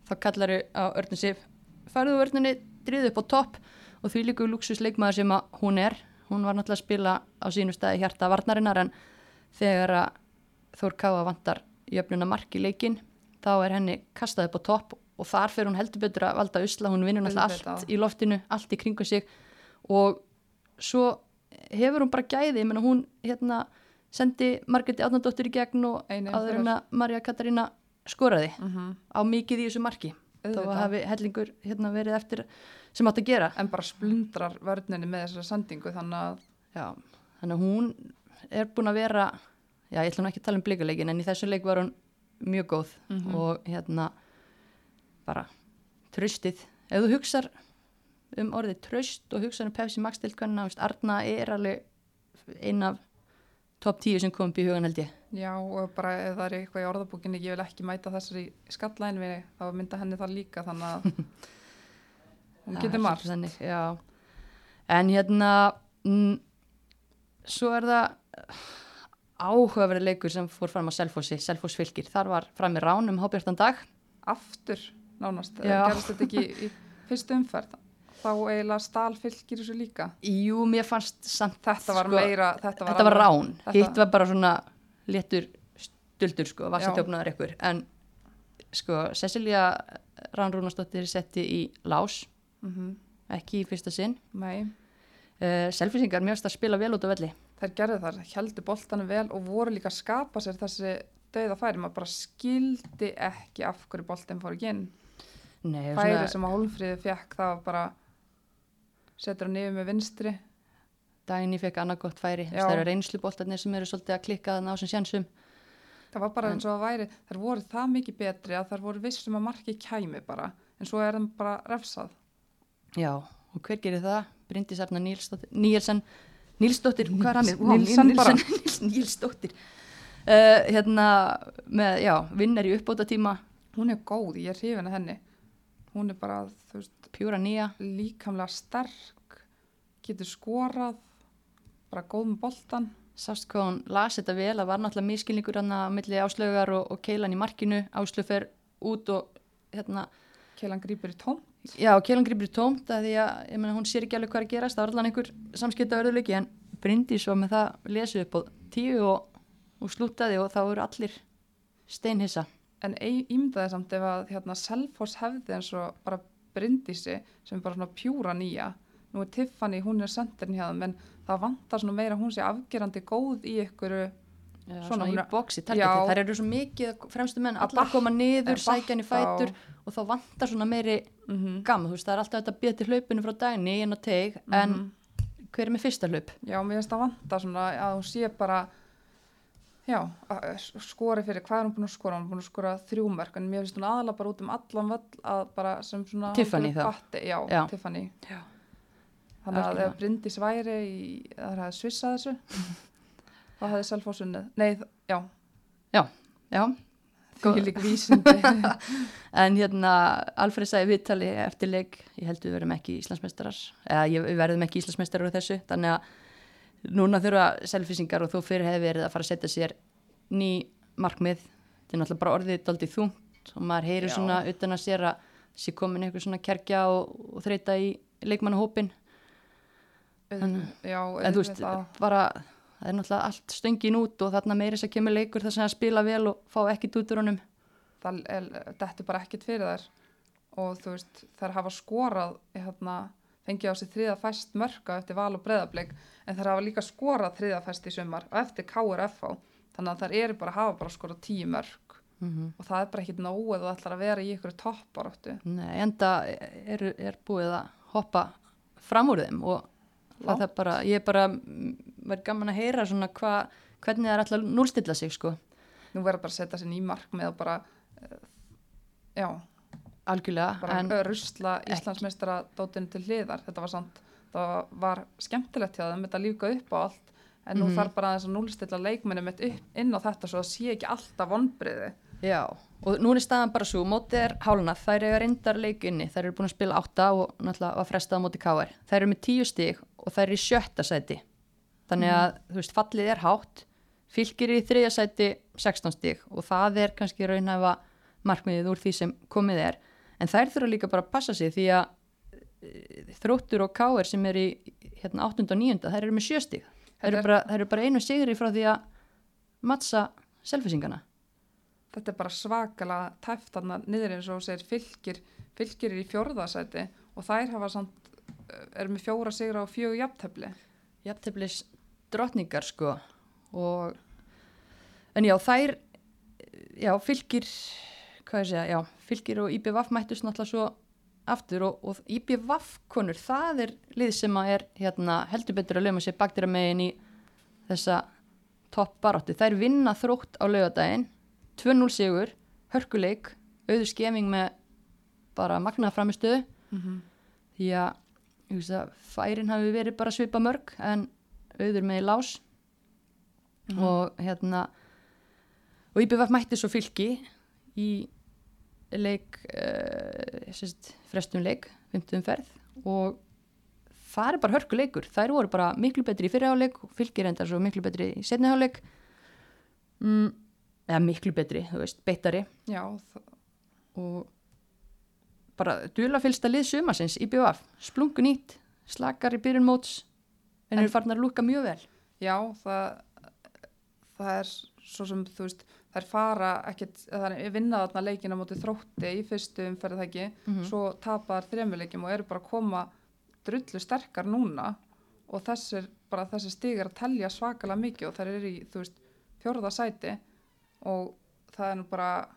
þá kallaru á Örnu Sif farðu Örnunni, driðu upp á topp. Og því líku luxus leikmaður sem hún er hún var náttúrulega að spila á sínu staði hjarta varnarinnar en þegar að Þór Káa vantar jöfnuna mark í leikin þá er henni kastað upp á topp og þar fer hún heldur betur að valda usla. Hún vinnur náttúrulega allt í loftinu, allt í kringu sig. Og svo hefur hún bara gæði, ég meina hún hérna sendi Margreti Átnandóttir í gegn og Einu áður umferð. en að Marja Katarína skoraði mm á mikið í þessu marki. Þá hafi hellingur hérna verið eftir sem átt að gera. En bara splundrar vörninni með þessari sendingu þannig að Já, þannig að hún er búin að vera já, ég ætla nú ekki að tala um blikaleikin en í þessu leik var hún mjög góð Mhm. og hérna bara tröstið, ef þú hugsar um orðið tröst og hugsar um Pepsi Max til hvernig Arna er alveg ein af top 10 sem kom upp í hugan held ég já, og bara ef það er eitthvað í orðabókinni ég vil ekki mæta þessari skallæn við þá mynda henni það líka þannig að [LAUGHS] hún getur margt. En hérna, mm, svo er það áhugaverði leikur sem fór fram á Selfossi, Selfoss fylgir. Þar var fram í rán um hábjartan dag. aftur nánast, Já. gerist þetta ekki í fyrstu umferð þá eiginlega stál fylgir þessu líka Jú, mér fannst samt þetta var sko, meira þetta var, Þetta var rán, þetta- hitt var bara svona léttur stuldur sko, Já. vassatjófnaður ykkur. En sko, Cecilia Rán Rúnastóttir setti í lás, Mhm, ekki í fyrsta sinn. nei, Uh, Selfisingar mjögst að spila vel út á velli. Þær gerðu þar heldur boltanum vel og voru líka að skapa sér þessi dauða færi, maður bara skildi ekki af hverju boltin fór ekki inn Nei, færi svona- sem að Hólmfríði fekk það var bara setur hann yfir með vinstri Dagný fekk annað gott færi, Já. það eru reynsluboltarnir sem eru svolítið að klikka þannig á sem sjensum. það var bara En- eins og að væri þær voru það mikið betri að þær voru vissum að marki kæmi bara, en svo er þeim bara refsað Já, og hver gerir það? Bryndis Arna Nílsdóttir, Níelsen, Nílsdóttir, hvað er hann? Níls- Vá, Nílsen bara. Nílsen, Nílsdóttir. Uh, hérna, með, já, vinnar í uppbóta tíma, hún er góð, ég er hrifin að henni hún er bara, þú veist, pjúra nýja. líkamlega sterk getur skorað bara góð með boltan Sást hvað hún las þetta vel, það var náttúrulega miskilningur hann að milli áslögar og, og keilan í markinu, áslög fer út og hérna, Keilan grípur í tóm já, keilan gripur tómt að því að, ég meina, hún sér ekki alveg hvað að gerast, það var allan einhver samskipta verðuleiki, en Bryndís var með það lesið upp á tíu og, og slútaði og þá eru allir steinhissa. en ímyndaði samt ef að hérna, Selfoss hefði eins og bara Bryndísi sem er bara svona pjúra nýja nú er Tiffany, hún er sendirinn hjá þeim en það vantar svona meira hún sé afgerandi góð í ykkur Já, Svona, svona, í er- bóksi, þær eru svo mikið fremstu menn, Að allar bakka- koma niður, sækja hann í fætur og- þá vantar svona meiri mm -hmm. gaman, þú veist, það er alltaf þetta betið hlaupinu frá dagni inn á teig, en Mhm. hver er með fyrsta hlaup? Já, mér finnst það vanta svona að hún sé bara já, að skori fyrir hvað er hún búin að skora, hún er búin að skora þrjúmerk en mér finnst hún aðalega bara út um allan völl að bara sem svona Tiffany þá? já, Já. Tiffany Já. þannig að ef Bryndís væri í, að það hefði svissað þessu [LAUGHS] þá hefði Selfoss unnið. Nei, já, Já, Því lík vísindi. [LAUGHS] en hérna Alfred sagði viðtali eftir leik ég held við verðum ekki Íslandsmeistarar. Eða ég, við verðum ekki Íslandsmeistarar úr þessu. Þannig að núna þurfa selfisingar og þó fyrir hefur verið að fara að setja sér ný markmið. Þetta er náttúrulega bara orðið daldið þungt og maður heyrir Já. svona utan að sér að sé komin einhver svona kerkja og, og þreita í leikmannahópin Já, en þú veist, bara það er náttúrulega allt stöngin út og þarna meiri þess að kemur leikur sem að spila vel og fá ekkit út úr honum. Það er, þetta er bara ekkit fyrir þær. Og þú veist, þær hafa skorað hérna, fengið á sig þriða fæst mörka eftir val og breðablik en þær hafa líka skorað þriða fæst í sumar og eftir KRFH, þannig að þær eru bara hafa bara skorað tíu mörk. Mm og það er bara ekkit nóg eða þú ætlar að vera í ykkur topparáttu Nei, enda er, er búið að hoppa fram úr þeim og það er bara, ég er bara verið gaman að heyra svona hva, hvernig það er alltaf núlstilla sig sko. Nú verður bara að setja sér ný markmið og bara uh, já, algjörlega, bara en rusla Íslandsmeistara dótinu til hliðar, þetta var samt það var skemmtilegt hjá þeim þetta líka upp á allt en nú Mhm. þarf bara þess að núlstilla upp inn á þetta svo að sé ekki alltaf vonbriði já, og nú er staðan bara svo, mótið er hálnað, þær eiga reyndar leik inni, þær eru búin að spila átta og náttúrulega var frestað á móti KR, þær eru með tíu stig og þær eru í sjötta sæti þannig að, þú veist, fallið er hátt fylgir í þriðja sæti 16 stig og það er kannski raunhæfa markmiðið úr því sem komið er en þær þurfa líka bara að passa sig því að eh, þróttur og KR sem er í hérna 8. og 9. þær eru með sjö stig þær eru Þetta er- bara, þær eru bara einu sigri frá því að mattsa selfisingana þetta er bara svakala tæft þarna niður eins og segir fylgir fylgir er í fjórðasæti og þær hafa samt eru með fjóra sigra og fjögur jafntefli. Jafnteflis drottningar sko. Og en já þær já fylgir hvað ég segja, já fylgir og IBVF mættust náttúrulega svo aftur og, og IBVF konur það er lið sem að er hérna, heldur betur að lögma sér bakdýra megin í þessa topp baráttu þær vinna þrótt á laugadaginn 2-0 sigur, hörkuleik auður skeming með bara magnaða framistöðu mm -hmm. því að, ég veist að færin hafi verið bara svipa mörg en auður með í lás og hérna og IBVF mætti svo fylki í leik uh, sérst, frestum leik 50 ferð. Og það er bara hörku leikur. Þær voru bara miklu betri í fyrirháleik fylgir endar svo miklu betri í setniháleik mm, eða miklu betri, þú veist, beittari. Já, og bara dula fylgsta lið sumasins í BVF, splungu nýtt slakar í byrjun móts en En- eru farnar að lúka mjög vel já það, það er svo sem þú veist þær fara ekkert, það er vinna þarna leikina móti þrótti í fyrstu umferð það ekki, Mhm. svo tapar þremmuleikjum og eru bara að koma drullu sterkar núna og þessir, bara þessi stig er að telja svakalega mikið og þær eru í, þú veist, fjórða sæti og það er nú bara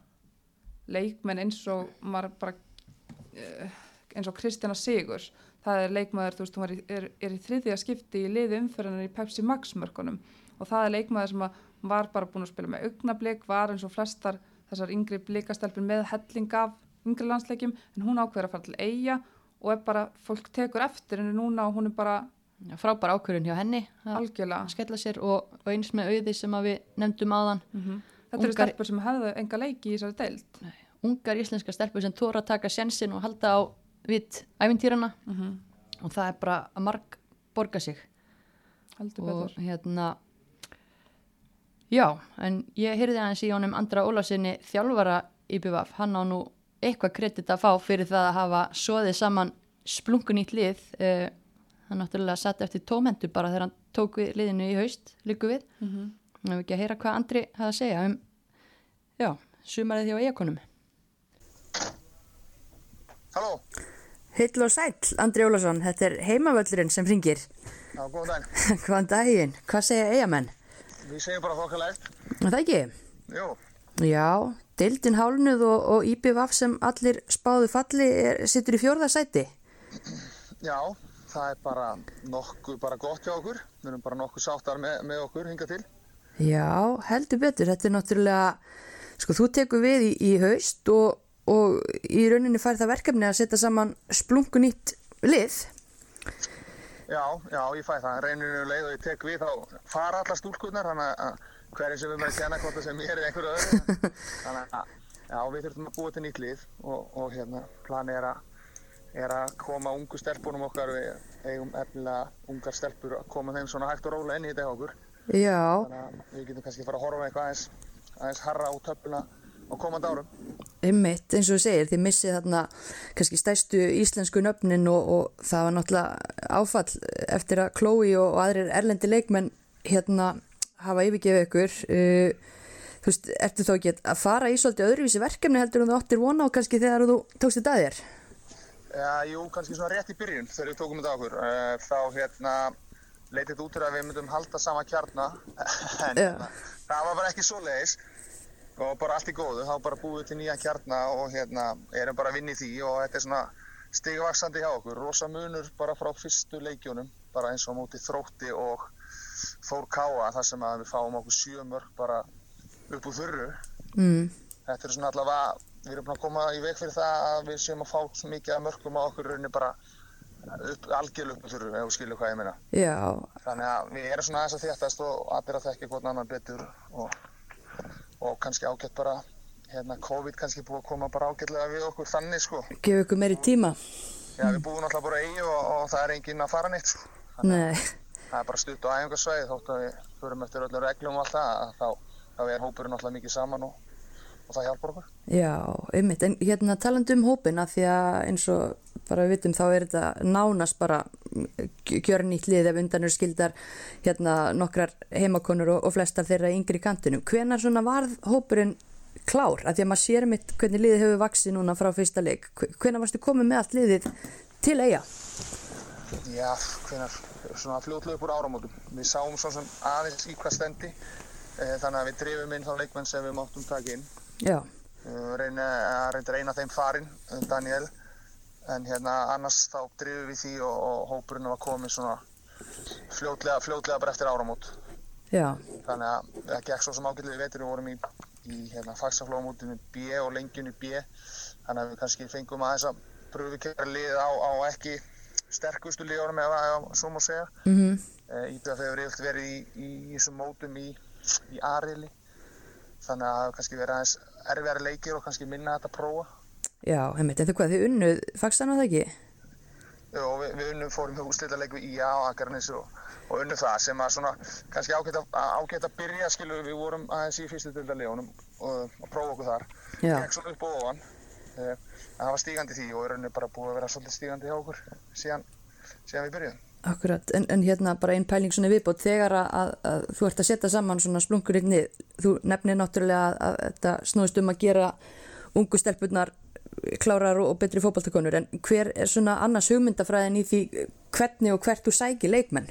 leikmenn eins og maður bara eins og Kristjana Sigurs. Það er leikmaður, þú veist, hún er, er, er í þriðja skipti í liði umferðinni í Pepsi Max mörkunum. Og það er leikmaður sem var bara búin að spila með augnablik, var eins og flestar þessar yngri blikastelpur með helling af yngri landsleikjum en hún ákveður að fara til eiga og er bara, fólk tekur eftir henni núna og hún er bara Já, frábær ákvörðun hjá henni og, og eins með auði sem við nefndum áðan. Mm Þetta eru Ungar- stelpur sem hefðu enga leiki í þessari deild ungar íslenska stelpur sem tóra að taka sjensin og halda á vitt ævintýrana mm -hmm. og það er bara að marg borga sig. Heldur og betur hérna já, en ég heyrði aðeins í honum Andra Ólarsinni þjálfara í BVF, hann á nú eitthvað kredit að fá fyrir það að hafa soðið saman splunkunýtt lið. Uh, hann náttúrulega satt eftir tómendu bara þegar hann tók við liðinu í haust líku við, mm -hmm. hann hefur ekki að heyra hvað Andri hafði að segja um já, sumarið því á eigakonum Halló, Heill og sæll, Andri Ólason, þetta er heimavöllurinn sem ringir. já, góðan dag. Hvaðan [LAUGHS] daginn? Hvað segja eigamenn? Við segjum bara þokkalegt. Það ekki? Jú, Já, deildin hálnuð og, og IBVF sem allir spáðu falli er, sittur í fjórða sæti. já, það er bara nokkuð bara gott hjá okkur. Við erum bara nokkuð sáttar með, með okkur hinga til. Já, heldur betur. Þetta er náttúrulega, sko þú tekur við í, í haust og, og í rauninni fær það verkefni að setja saman splunkunýtt lið. Já, já, ég fæ það. Reyninu leið og ég tek við þá fara allar stúlkurnar, þannig að hverjum sem við maður kenna hvort það sem ég er í einhverju öðru. Þannig að já, við þurfum að búa til nýtt lið og, og hérna, planið er að, er að koma ungu stelpunum okkar, við eigum efnilega ungar stelpur að koma þeim svona hægt og róla inn í þetta okkur. Já, Þannig að við getum kannski fara að horfa eitthvað aðeins, aðeins harra á töfluna á komandi árum. Einmitt, eins og þú segir, þið missið þarna kannski stæstu íslensku nöfnin og, og það var náttúrulega áfall eftir að Chloe og, og aðrir erlendi leikmenn hérna hafa yfirgefið ykkur. Uh, þú veist, ertu þá ekki að fara í svolítið öðruvísi verkefni heldur en þú áttir vona á kannski þegar þú tókst þetta að þér? Já, jú, kannski svona rétt í byrjun þegar við tókum þetta á okkur. Uh, þá hérna leytið út úr að við myndum halda sama kjarna, [LAUGHS] en það var bara ekki svo leiðis og bara allt í góðu, þá bara búið til nýja kjarna og hérna erum bara að vinna í því og þetta er svona stigvaksandi hjá okkur, rosa munur bara frá fyrstu leikjónum, bara eins og á móti þrótti og Þór Káa, þar sem að við fáum okkur sjö mörg bara upp úr þurru. Mm. Þetta er svona allavega, við erum að koma í veg fyrir það að við séum að fá mikið að mörgum á okkur rauninni bara upp, algjörlega upp úr þurru, ef þú skilur hvað ég meina. Já, Þannig að við erum svona aðeins að þéttast og allir að þekka hvort annan betur og, og kannski ágætt bara, hérna, COVID kannski búið að koma bara ágætlega við okkur þannig, sko. gefa ykkur meiri tíma. Já, við búum alltaf bara í og, og það er enginn að fara neitt, sko. Nei, það er bara stutt á æfingarsvæði þótt að við förum eftir öllum reglum og allt það, að þá, þá er hópurinn alltaf mikið saman og, og það hjálpar okkur. já, einmitt. En hérna talandi um hópin að því að eins og bara við vitum þá er þetta nánast bara gjör nýtt lið ef undan eru skildar hérna nokkrar heimakonur og, og flestar þeirra yngri kantinum. Hvenar svona varð hópurinn klár? Að því að maður sér mitt hvernig liðið hefur vaksið núna frá fyrsta leik. Hvenar varstu komið með allt liðið til eiga? Já, hvenar, svona úr áramótum. Við sáum svo sem aðeins í hvað stendi, e, þannig að við drifum inn þá leikmenn sem við máttum taka inn. Já, Uh, reyna, að reynda reyna þeim farinn, uh, Daniel, en hérna annars þá drifum við því og, og hópurinn var komið svona fljótlega, fljótlega bara eftir áramót. já, Þannig að það gekk svo sem ágætlega í vetur, við vorum í, í hérna, fagsaflóamótinu B og lengjunni B, þannig að við kannski fengum aðeins að pröfukera lið á, á ekki sterkustu liðunum eða svo má segja. mhm, Uh, Íbjöf hefur yfirlt verið í, í, í þessum mótum í, í Arili, þannig að það hefur kannski verið aðeins erfiðari leikir og kannski minna þetta að prófa. Já, einmitt. En þau hvað, þið unnuð fagstan á það ekki? og við, við unnum fórum hjá úrslitaleik við IA á Akarnis og, og unnum það sem að svona kannski ágætt að, að byrja skilu við vorum aðeins í fyrstu dildarlegunum og, og prófa okkur þar Já. gekk svona upp og ofan eh, en það var stígandi því og er rauninni bara búið að vera svolítið stígandi hjá okkur síðan, síðan við byrjuðum Akkurat, en, en hérna bara einn pæling svona viðbót þegar að, að, að þú ert að setja saman svona splunkurinn þú nefnir náttúrulega að, að þetta snúðist um að gera ungu stelpurnar klárar og, betri fótballtakonur en hver er svona annars hugmyndafræðin í því hvernig og hvert þú sækir leikmenn?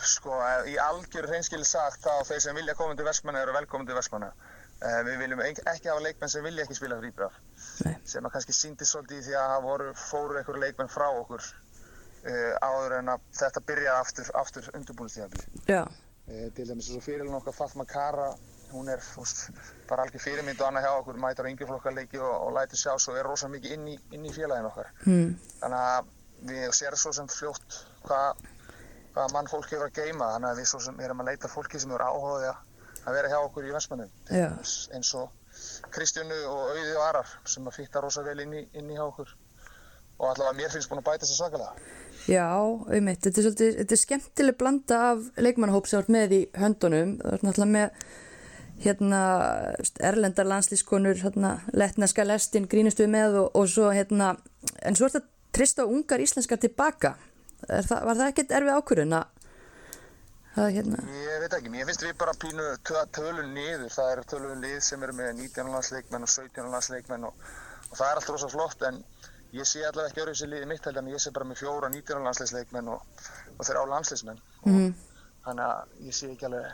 sko eh, í algjör reynskili sagt þá þeir sem vilja koma til Vestmanna eru velkomin til Vestmanna eh, við viljum ekki hafa leikmenn sem vilja ekki spila fyrir Íbraf sem að kannski síndi svolítið í því að voru, fóru einhverju leikmenn frá okkur uh, áður en að þetta byrjaði aftur, aftur undirbúinustíðanbili. Já, Uh, til dæmis eins og fyrirlun okkar Fatma Kara, hún er fúst, bara algjör fyrirmynd og annað hjá okkur, mætar á yngjaflokkarleiki og, og lætur sjá svo er rosa mikið inn í, inn í félagin okkar. hmm. Þannig að við sér svo sem fljótt hvað hva mann fólk hefur að geima, þannig að við svo sem erum að leita fólki sem eru áhugaði að, að vera hjá okkur í Vestmannum. Já. Eins og Kristjánu og Auði og Arar sem að fýtta rosa vel inn í, inn í hjá okkur. Og allavega mér finnst búin að bæta þessi svakalega. Já, einmitt, þetta er svolítið, þetta er skemmtileg blanda af leikmannahóp sem ert með í höndunum, þú ert náttúrulega með hérna erlendar landslískonur, hérna letneska lestin grínustu með og, og svo hérna, en svo ert að trista ungar íslenskar tilbaka, er það, var það ekkert erfið ákvörðun að, hérna, Ég veit ekki, mér finnst við bara pínu tö- tölun niður, það eru tölun lið sem eru með 19 landsleikmenn og 17 landsleikmenn og, og það er allt rosa flott en ég sé allavega ekki öðru þessi liði mitt heldur en ég sé bara með fjóra 19 landsleikmenn og, og þeir á landsleismenn Mhm. þannig að ég sé ekki alveg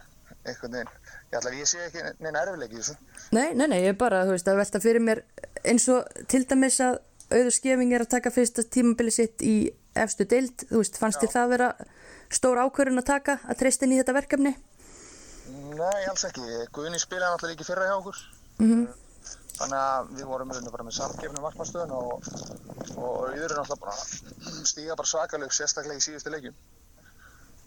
einhvern veginn, ég allavega ég sé ekki neina erfileiki í þessu. nei, nei, nei, ég er bara, þú veist, að velta fyrir mér eins og til dæmis að auður skefing er að taka fyrsta tímabili sitt í efstu deild, þú veist, fannst þér það vera stór ákvörðun að taka, að treysta inn í þetta verkefni? Nei, alls ekki, Guðni spilaði náttúrulega ekki fyrra hjá okkur Mhm. þannig að við vorum bara með samgefnum markmannstöðun og, og auður er náttúrulega bara stíga bara svakalög sérstaklega í síðustu leikjum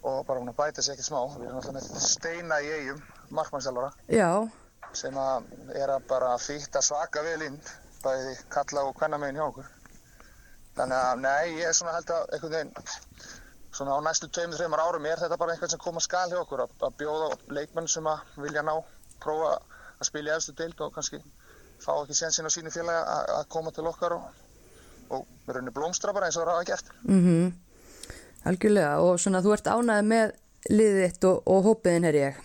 og bara hún að bæta sér ekkert smá. Við erum alltaf með steina í eigum, markmannstjálfara, Já, sem að er að bara fýtta svaka vel inn, bæði kalla og hvenna meginn hjá okkur. Þannig að, nei, ég er svona held að einhvern veginn, svona á næstu tveimur, þreimur árum er þetta bara eitthvað sem koma skal hjá okkur, að, að bjóða leikmenn sem að vilja ná, prófa að spila í efstu deild og kannski fá ekki sénsinn á sínu félagi að, að koma til okkar og, og við rauninni blómstra bara eins og það hafa gert. Algjörlega og svona þú ert ánæðið með liðið þitt og, og hópiðin er ég.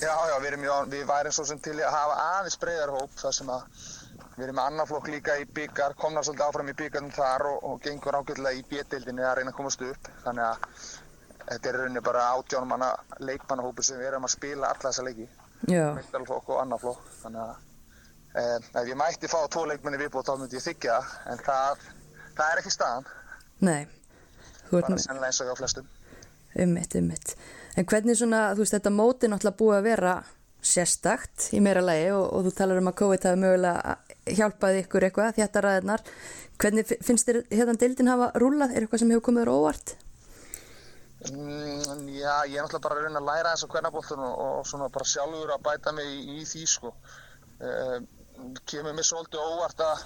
Já, já, við, erum, mjög- við værum svo sem til að hafa aðeins breyðar hóp þar sem að við erum með annar flokk líka í byggar, komnar svolítið áfram í byggarum þar og, og gengur ágætlega í B-deildinni að reyna að komast upp. Þannig að þetta er rauninni bara átjánum manna leikmannahópu sem við erum að spila alla þessa leiki, Já, meistarflokk og annar flokk. Þannig að eh, ef ég mætti fá tvo leikmenni viðbútt þá myndi ég þykja en það, það er ekki staðan, nei, bara nú sennilega eins og hjá flestum. ummitt, ummitt. En hvernig svona, þú veist, þetta móti náttúrulega búið að vera sérstakt í meira lagi og, og þú talar um að COVID hafi mögulega hjálpað ykkur eitthvað, þetta ræðinar. Hvernig fi- finnst þér hérna deildin hafa rúlað? Er eitthvað sem hefur komið á óvart? Mm, já, ég er náttúrulega bara að reyna að læra þess á kvennabóltan og, og svona bara sjálfur að bæta mig í, í því sko. Uh, kemur mér svolítið óvart að,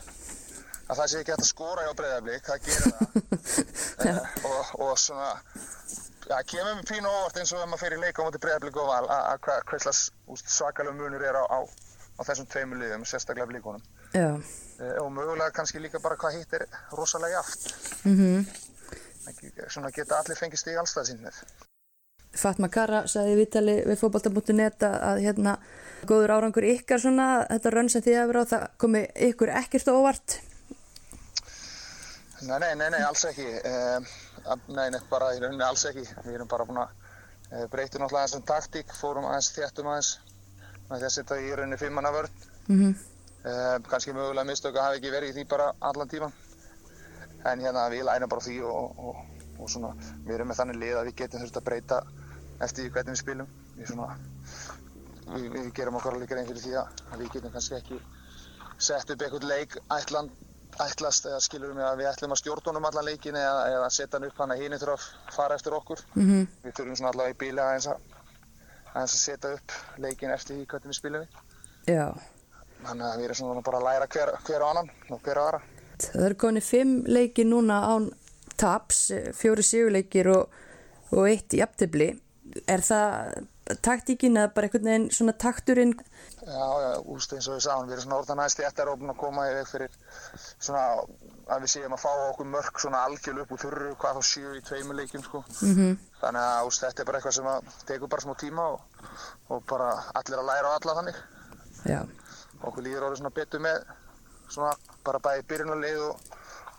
að það sé ekki hægt að skora hjá breyðablík, það gerir það. [LAUGHS] uh, og, og svona, já, kemur mér pínu óvart eins og ef maður í leika á móti breyðablík og val að, að hvað svakalega munur er á, á, á þessum tveimur liðum, sérstaklega blíkunum. Já, Uh, og mögulega kannski líka bara hvað hitt er rosalega jaft. mhm. Ekki- Svona geta allir fengið stig allstað sín með. Fatma Kara sagði í vitali við fótbolta.net að, hérna góður árangur ykkar svona, þetta rönn sem þið hefur á, það komi ykkur ekkert óvart. Nei, nei, nei, nei, alls ekki. Nei, nei, bara í rauninni alls ekki. Við erum bara búin að uh, breyta náttúrulega aðeins um taktík, fórum aðeins þéttum aðeins með því að setja í rauninni fimmanna vörn. Mm Uh, kannski mögulega mistök að hafa ekki verið í því bara allan tíman. En hérna við lærum bara því og, og, og svona, við erum með þannig lið að við getum þurft að breyta eftir hvernig við spilum. Við, svona, við, við gerum okkur alveg grein fyrir því að við getum kannski ekki sett upp einhvern leik ætlan, ætlast eða skilur við að við ætlum að stjórna honum allan leikin eða, eða setja hann upp hann að hini þurfa að fara eftir okkur. -hmm. Við þurfum svona allavega í bíli aðeins að, að setja upp leikin eftir því hvernig við spilum við. Já, Þannig að við erum svona bara að læra hver, hver á annan og hver á aðra. það eru konið fimm leiki núna án taps, fjóri sigurleikir og, og eitt í aptibli. Er það taktíkin eða bara einhvern veginn svona takturinn? Já, já, úst eins og við sáum, við erum svona orðan aðeins þéttar og búin að koma í veg fyrir svona að við séum að fá okkur mörg svona algjörl upp úr þurru, hvað þá sjö í tveimur leikjum, sko. Mm Þannig að úst, þetta er bara eitthvað sem að tekur bara smá tíma og, og bara allir að læra á alla þannig. Já, Okkur líður orðið svona betur með svona bara bæði byrjunarlið og,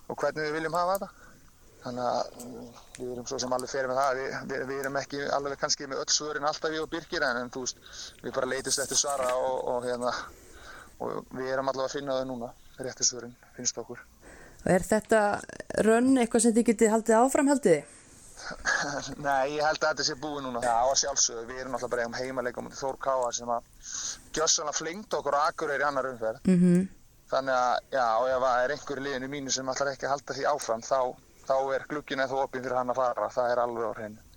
og hvernig við viljum hafa þetta. Þannig að mm, við erum svo sem alveg fyrir með það. Við, við, við erum ekki alveg kannski með öll svörin alltaf við og Birgir en, en þú veist, við bara leytist eftir svara og, og, hérna, og við erum allavega að finna þau núna, rétti svörin, finnst okkur. og er þetta rönn eitthvað sem þið getið haldið áfram haldið þið? [LAUGHS] Nei, ég held að þetta sé búið núna. Já, að sjálfsögðu, við erum alltaf bara um heimaleika mútið Þór Káa sem að gjössanlega flengt okkur á Akureyri í annar umferð. Mm Þannig að, já, og ef það er einhver í liðinu mínu sem ætlar ekki halda því áfram, þá, þá er glugginn eða opinn fyrir hann að fara. Það er alveg á hreinu.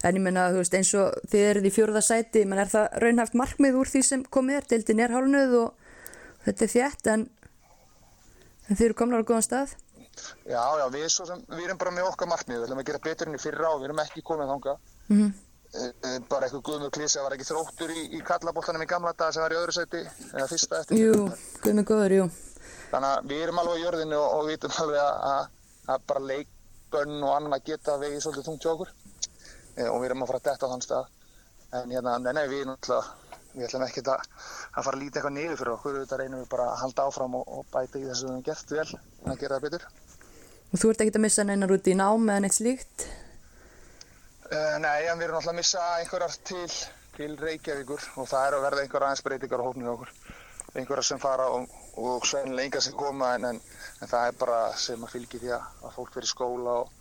En ég menna, þú veist, eins og þið eruð í fjórða sæti, menn er það raunhaft markmið úr því sem komið er, deildin er hálnuð og þetta er þétt, en, en þið eru komnar á góðan stað? Já, já, við, svo sem, við erum bara með okkar markmið. Við ætlum að gera betur enn í fyrra og við erum ekki komið þangað. Mm Eh, eh, Bara eitthvað guðmur klísi að var ekki þróttur í, í kallabóltanum í gamla daga sem var í öðru sæti, eða fyrsta eftir. Jú, guð með góður, jú. Þannig að við erum alveg á jörðinu og, og vitum alveg að, að, að bara leikbönn og annað geta vegið svolítið tungt hjá okkur e, og við erum að fara að detta á þann stað. En hérna, nei, nei, við, við ætlum ekki að, að fara að líta eitthvað niður fyrir okkur, þetta reynum við bara að halda áfram og, og bæta í þessu við hefum gert vel, að gera það betur. Og þú ert ekkert að missa neinar út í nám eða neitt slíkt? Uh, nei, en við erum náttúrulega að missa einhverjar til, til Reykjavíkur og það er að verða einhverjar aðeins breytingar á hófnum hjá okkur. Einhverjar sem fara og, og sennilega enga sem koma en, en, en það er bara sem að fylgi því að, að fólk fyrir skóla og,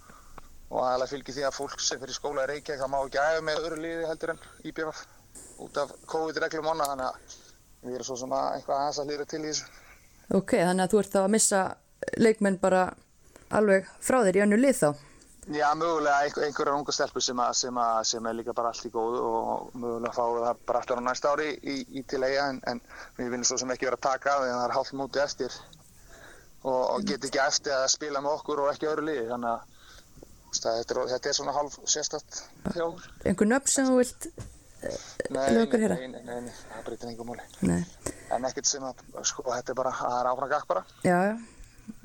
og aðalega fylgi því að fólk sem fyrir skóla í Reykjavík það má ekki æfa með öðru liði heldur en IBF út af COVID-reglum onna þannig að við erum svo sem að einhvað aðeins að hlýra til í þessu. Ok, þannig að þú ert þá að missa leikmenn bara alveg frá þér í önnu lið þá? Já, mögulega einhver, einhverjar unga stelpur sem, að, sem, að, sem er líka bara allt í góðu og mögulega fáum við það bara aftur á næsta ári í, í til eiga en, en við viljum svo sem ekki vera að taka af því að það er hálf múti eftir og, og get ekki eftir að spila með okkur og ekki öðru liði þannig að þetta, er, þetta er svona hálf sérstætt hjá okkur. Einhver nöfn sem þú vilt Leyfa okkur heyra. nei, nei, nei, það breytir engum múli. Nei, En ekkert sem að, sko, þetta er bara, það er áfram gakk bara. já, já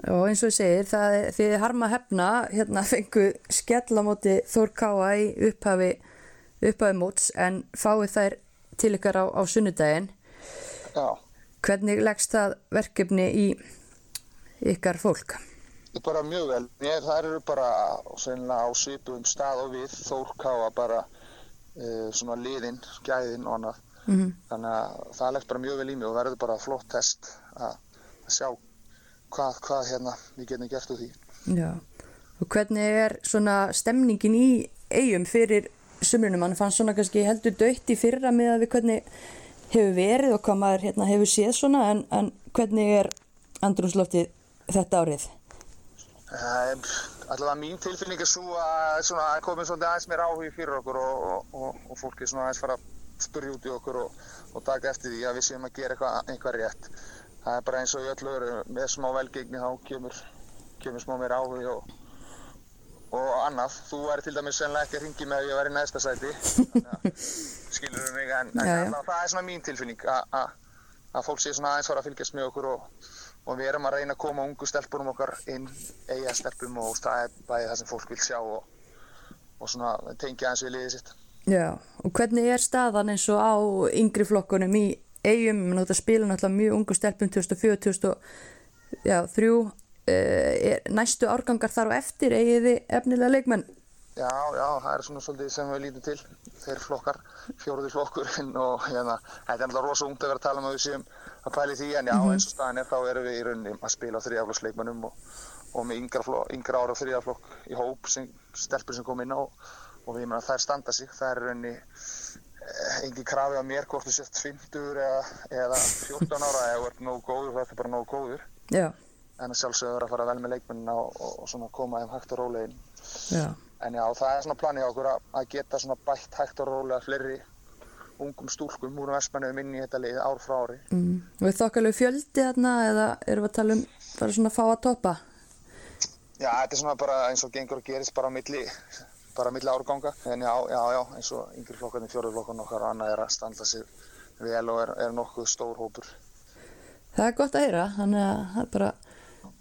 og eins og ég segir, það er því harma hefna hérna [LAUGHS] fengu skell á móti Þór Káa í upphafi upphafi móts en fáið þær til ykkar á, á sunnudaginn Já, hvernig leggst það verkefni í ykkar fólk? bara mjög vel. Mér, það eru bara á svipum stað og við Þór Káa bara uh, svona liðin, gæðin og annað. Mm Þannig að það leggt bara mjög vel í mig og verður bara flott test að, að sjá hvað, hvað hérna við getum gert úr því. Já, og hvernig er svona stemningin í eigum fyrir sumrunum? Hann fannst svona kannski heldur dött í fyrra með að við hvernig hefur verið og hvað maður hérna, hefur séð svona en, en hvernig er andrumsloftið þetta árið? Um, allavega mín tilfinning er svo að svona, komið svolítið aðeins meira áhugi fyrir okkur og, og, og, og fólki svona aðeins fara að spurja út í okkur og, og taka eftir því að við séum að gera eitthvað, eitthvað rétt. Það er bara eins og í öllu öru, með smá velgengni þá kemur, kemur smá meira áhugi og, og annað. Þú væri til dæmis sennilega ekki að ringi með að ég væri í næsta sæti, [LAUGHS] skilur við mig, en, en Já, já. allavega, það er svona mín tilfinning að, fólk sé svona aðeins fara að fylgjast með okkur og og við erum að reyna að koma ungu stelpunum okkar inn, eiga stelpum og það er bæði það sem fólk vil sjá og, og svona tengja aðeins við liðið sitt. Já, og hvernig er staðan eins og á yngri flokkunum í eigum, þetta spila náttúrulega mjög ungu stelpum 2004, 2003, er, næstu árgangar þar á eftir eigið þið efnilega leikmenn? Já, já, það er svona svolítið sem við lítum til, þeir flokkar, fjóruði flokkurinn [LAUGHS] og hérna, þetta er náttúrulega rosa ungt að vera að tala um að við séum að pæli því en já, eins og staðan er þá erum við í rauninni að spila á þriðaflokksleikmennum og, og með yngra, yngra ára þriðaflokk í hóp, sem, stelpur sem kom inn á og við meina þær standa sig, það er rauninni eh, engin krafi á mér hvort þú sett 50 eða, eða 14 ára eða ert nógu góður, þetta er bara nógu góður Já, en sjálfsögur að fara vel með leikmennina og, og, og koma þeim hægt og rólega inn já, En já, það er svona planið á okkur að, að geta svona bætt hægt og rólega fleiri ungum stúlkum úr vestmennum inn í þetta lið ár frá ári. mm. og er þokkalegu fjöldi þarna eða erum við að tala um bara svona fá að toppa? Já, þetta er svona bara eins og gengur og gerist bara á milli, bara á milli árganga. En já, já, já, eins og yngri flokkarnir, fjórðurflokkarnir okkar og annað er að standa sig vel og er, er nokkuð stór hópur. Það er gott að heyra, þannig að það er bara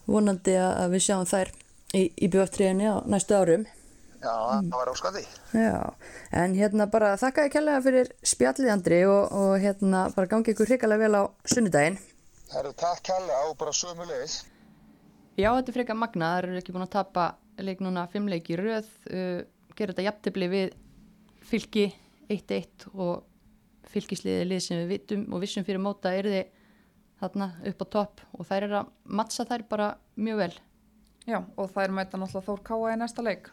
vonandi að við sjáum þær í, í BF3-inni á næstu árum. Já, það var óskandi. Já, en hérna bara þakka ég kærlega fyrir spjallið Andri og, og hérna bara gangi ykkur hrikalega vel á sunnudaginn. Það eru takk kærlega og bara sömu leiðis. Já, þetta er frekar magna, það eru ekki búin að tapa leik núna fimm leiki í röð, uh, gera þetta jafntefli við fylki 1-1 og fylkisliðið lið sem við vitum og vissum fyrir móta er þið þarna upp á topp og þær eru að mattsa þær bara mjög vel. Já, og þær mæta náttúrulega Þór Káa í næsta leik.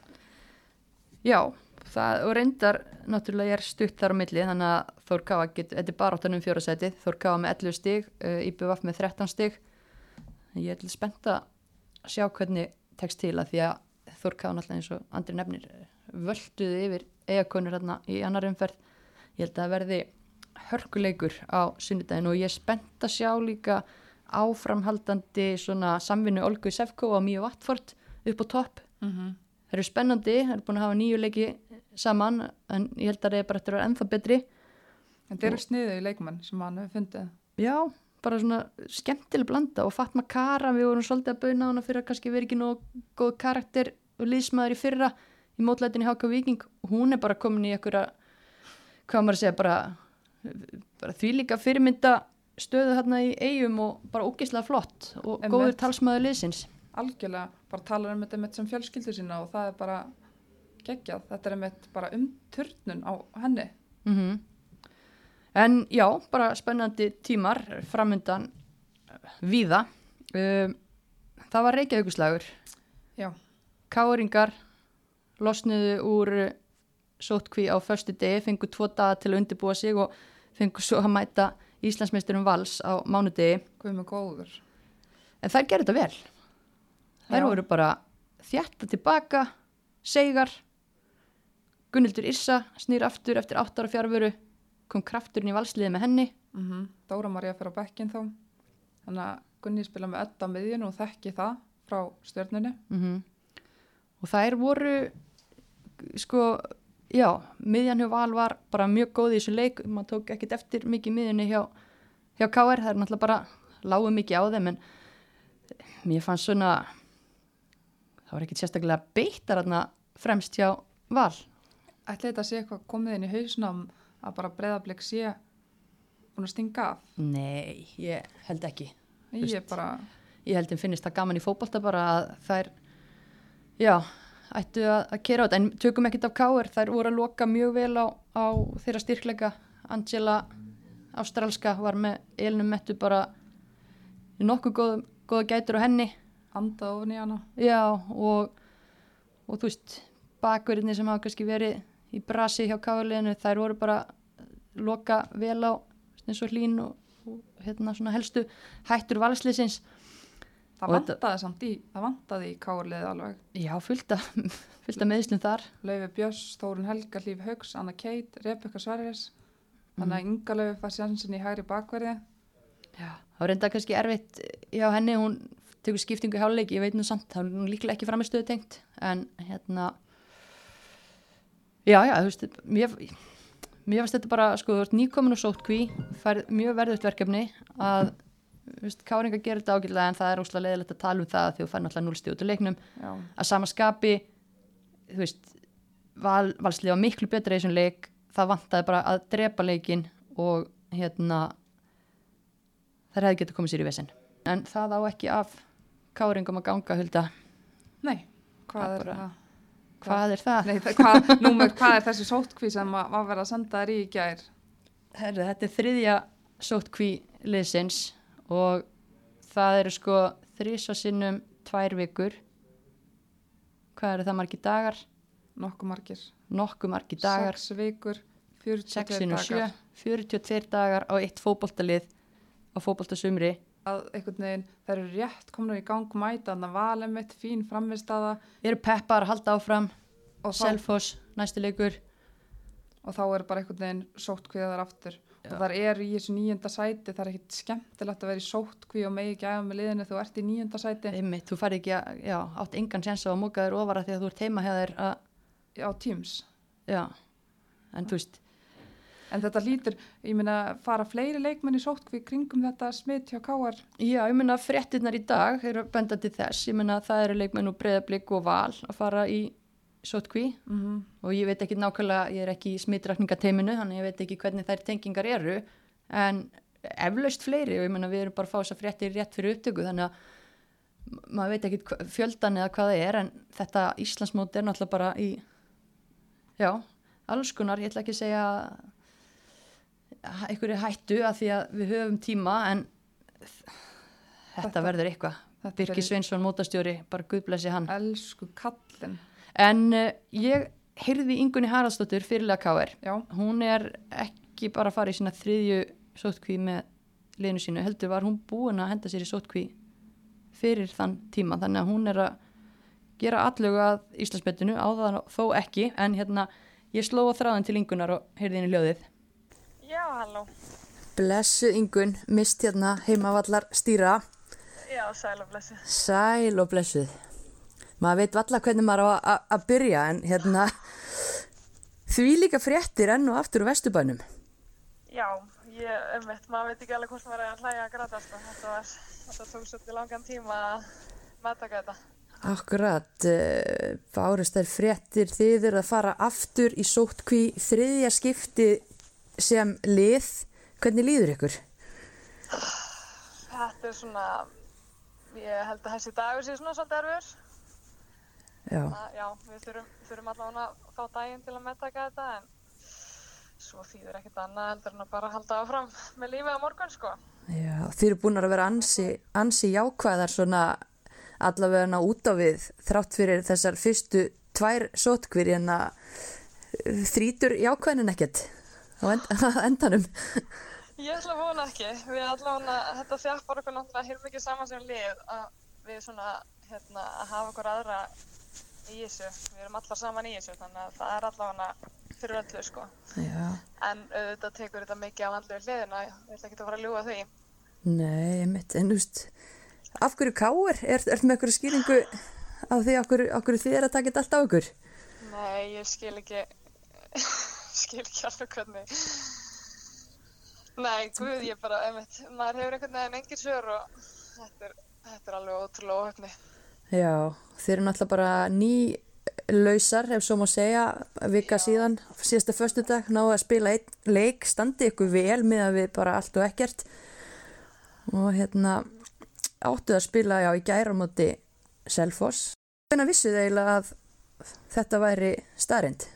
Já, það, og reyndar náttúrulega er stutt þar á milli þannig að Þór Káa getur, þetta er bara áttanum fjórasætið, Þór Káa með 11 stig, uh, IBVF með 13 stig. Ég er til spennt að sjá hvernig tekst til að því að Þór Káa náttúrulega eins og andri nefnir völduði yfir eigakonur hérna í annar umferð. Ég held að það verði hörkuleikur á sunnudaginn og ég er spennt að sjá líka áframhaldandi svona samvinnu Olgu Sefko og Míu Vatford upp á topp. Mm -hmm. Það eru spennandi, það eru búin að hafa nýju leiki saman en ég held að það er bara eftir að vera ennþá betri. Þetta eru sniðu í leikmenn sem hann hefur fundið. Já, bara svona skemmtileg blanda og Fatma Kara, við vorum svolítið að bauna hana fyrir að kannski vera ekki nóg góð karakter og liðsmaður í fyrra í mótlætinni Háka Viking hún er bara komin í einhverja, hvað maður að segja, bara, bara því líka fyrirmynda stöðu þarna í eigum og bara ógeðslega flott og Einmitt. góður talsmaður liðsins. Algjörlega, bara talar um þetta mitt sem fjölskyldu sína og það er bara geggjað. Þetta er mitt bara um turnun á henni. Mm En já, bara spennandi tímar framundan uh, víða. Um, það var Reykjavíkuslagur. Já, Káringar losnuðu úr uh, sótkví á förstu degi, fengu tvo daga til að undirbúa sig og fengu svo að mæta Íslandsmeisturum Vals á mánudegi. hvað með góður. En þær gerðu þetta vel. Þær Já. voru bara þjætta tilbaka, segar Gunnildur Issa snýr aftur eftir 8 ára fjárveru kom krafturinn í valsliði með henni Mm Dóra María fyrir á bekkin þá. Þannig að Gunni spila með á miðjun og þekki það frá stjörnunni. mm og þær voru sko, já miðjan hjá Val var bara mjög góð í þessu leik. Maður tók ekkert eftir mikið miðjunni hjá, hjá KR, það er náttúrulega bara lágu mikið á þeim en mér fannst svona það var ekkert sérstaklega beittar þarna fremst hjá Val. Ætli þetta sé eitthvað komið inn í hausnum að bara breyðablik sé búin að stinga af. Nei, ég held ekki. Ég er bara, ég held þeim finnist það gaman í fótbolta bara að þær já, ættu að, að kera á þetta. En tökum ekkert af káir, þær voru að loka mjög vel á, á þeirra styrkleika. Angela Ástralska var með Elinu Mettu bara nokkuð góð, góða gætur á henni. Andað ofan í hana. já og og þú veist, bakverðinni sem hafa kannski verið í brasi hjá káirleginu þær voru bara loka vel á eins og hlín og, og hérna svona helstu hættur valsliðsins Það vantaði samt í, það vantaði í káurliðið alveg. Já, fullt af, [LAUGHS] fullt af meðslum þar. Laufi Björns, Þórun Helga, Hlíf Haugs, Anna Keit, Rebecca Sverris. Þannig að Inga Laufi fær sjansin í hægri bakverði. Já. Það var reynda kannski erfitt hjá henni, hún tekur skiptingu í háluleik, ég veit nú samt, það er nú líklega ekki framistöðu tengt, en hérna, já, já, þú veist, mér, mér fannst þetta bara, sko, þú ert nýkomin og sótt kví, færð mjög verðut verkefni að, Káringa gerir þetta ágætlega en það er óslega leiðilegt að tala um það því þú fær náttúrulega núlstíð út úr leiknum, Já, að sama skapi þú veist val, valslið var miklu betra í þessum leik. Það vantaði bara að drepa leikin og hérna þær hefði getið komið sér í vesinn en það á ekki af káringum að ganga hulda, nei, hvað Það er það? hvað er það? Nei, það, hvað, númer, hvað er þessi sótkví sem að- var verið að senda þér í gær? Herri, þetta er þriðja sótkví liðsins og það eru sko þrísa sinnum tvær vikur hvað eru það margir dagar? Nokkuð margir. nokkuð margir dagar Sex vikur, 42 6 sinnum 7, dagar. 42 dagar á eitt fótboltalið á fótboltasumri Að einhvern veginn, þær eru rétt komnur í gang mæta, þannig að valið mitt, fín framistaða eru peppar að halda áfram og þá, Selfoss, næsti leikur og þá er bara einhvern veginn sótkvíðar aftur. Og þar eru í þessu nýjönda sæti, það er ekkit skemmtilegt að vera í sótkví og megi ekki aðeins með liðinu þú ert í nýjönda sæti einmitt, þú færði ekki að, já, átt engan sens á að móka þér ofara því að þú ert heima hjá þér að, á Teams. já en þú veist, En þetta hlýtur, ég meina, fara fleiri leikmenn í sótkví kringum þetta smitt hjá KR. já, ég meina fréttinnar í dag eru benda til þess, ég meina það eru leikmenn og breyðablík og val að fara í sótkví Mm -hmm. og ég veit ekki nákvæmlega, ég er ekki í smittrakningateiminu þannig ég veit ekki hvernig þær tengingar eru. En eflaust fleiri og ég meina við erum bara að fá þess að fréttir rétt fyrir upptöku þannig að maður veit ekki fjöldan eða hvað það er en þetta Íslandsmót er náttúrulega bara í já, alls konar, ég ætla ekki að segja einhverju hættu að því að við höfum tíma en þetta, Þetta- verður eitthvað. er Sveinsson mótastjóri, bara guðblessi hann. Elsku kallin. En uh, ég heyrði Ingunni Haraldsdóttur fyrirlega K.R. Já, Hún er ekki bara að fara í sína þriðju sótkví með liðinu sínu, heldur var hún búin að henda sér í sótkví fyrir þann tíma, þannig að hún er að gera allögu að Íslandsbetinu á það þó ekki, en hérna ég sló á þráðin til Ingunnar og heyrði henni ljóðið. Já, halló. Blessu yngun, mist hérna heimavallar stýra. Já, sæl og blessu. Sæl og blessuð. Maður veit valla hvernig maður á að- byrja en hérna því líka fréttir enn og aftur úr vesturbænum. Já, ég, ummitt, maður veit ekki alveg hvort maður er að hlæja að gráta, sko. Þetta var, þetta tók svolítið langan tíma að meðtaka þetta. Akkurat, uh, bárust þær fréttir þið eru að fara aftur í sótkví þriðja skipti sem lið. Hvernig líður ykkur? Þetta er svona, ég held að þessi dagur sé svona svolítið erfur. Já, Já, við þurfum, þurfum allavega að fá daginn til að meðtaka þetta, en svo þýður ekkert annað heldur en að bara halda áfram með lífið á morgun, sko. já, þið eru búin að vera ansi, ansi jákvæðar svona allavega út á við þrátt fyrir þessar fyrstu tvær sótkvir en að þrítur jákvæðin ekkert á end, [LAUGHS] á endanum. Ég ætla að vona ekki. Við allavega, þetta þjappar okkur náttúrulega hér mikið saman sem lið að við svona, hérna, að hafa okkur aðra í þessu, við erum allar saman í þessu, þannig að það er allavega fyrir öllu, sko. Já, En auðvitað tekur þetta mikið af andlu hliðina, ég ætla ekki að fara að ljúga því. nei, mitt, en veist, af hverju káir? Er, er með einhverju skýringu á því af hverju, af hverju þið er að taka þetta allt á ykkur? Nei, ég skil ekki, [LAUGHS] skil ekki alveg hvernig. Nei, guð, ég bara, einmitt, maður hefur einhvern veginn engin svör og þetta er, þetta er alveg ótrúlega óhefni. Já, þeir eru náttúrulega bara ný lausar, ef svo má segja, vika síðan, síðasta föstudag, náðu að spila einn leik, standi ykkur vel með að við bara allt og ekkert og hérna áttu að spila, já, í gæra móti Selfoss. Hvernig vissu þið eiginlega að þetta væri starrend?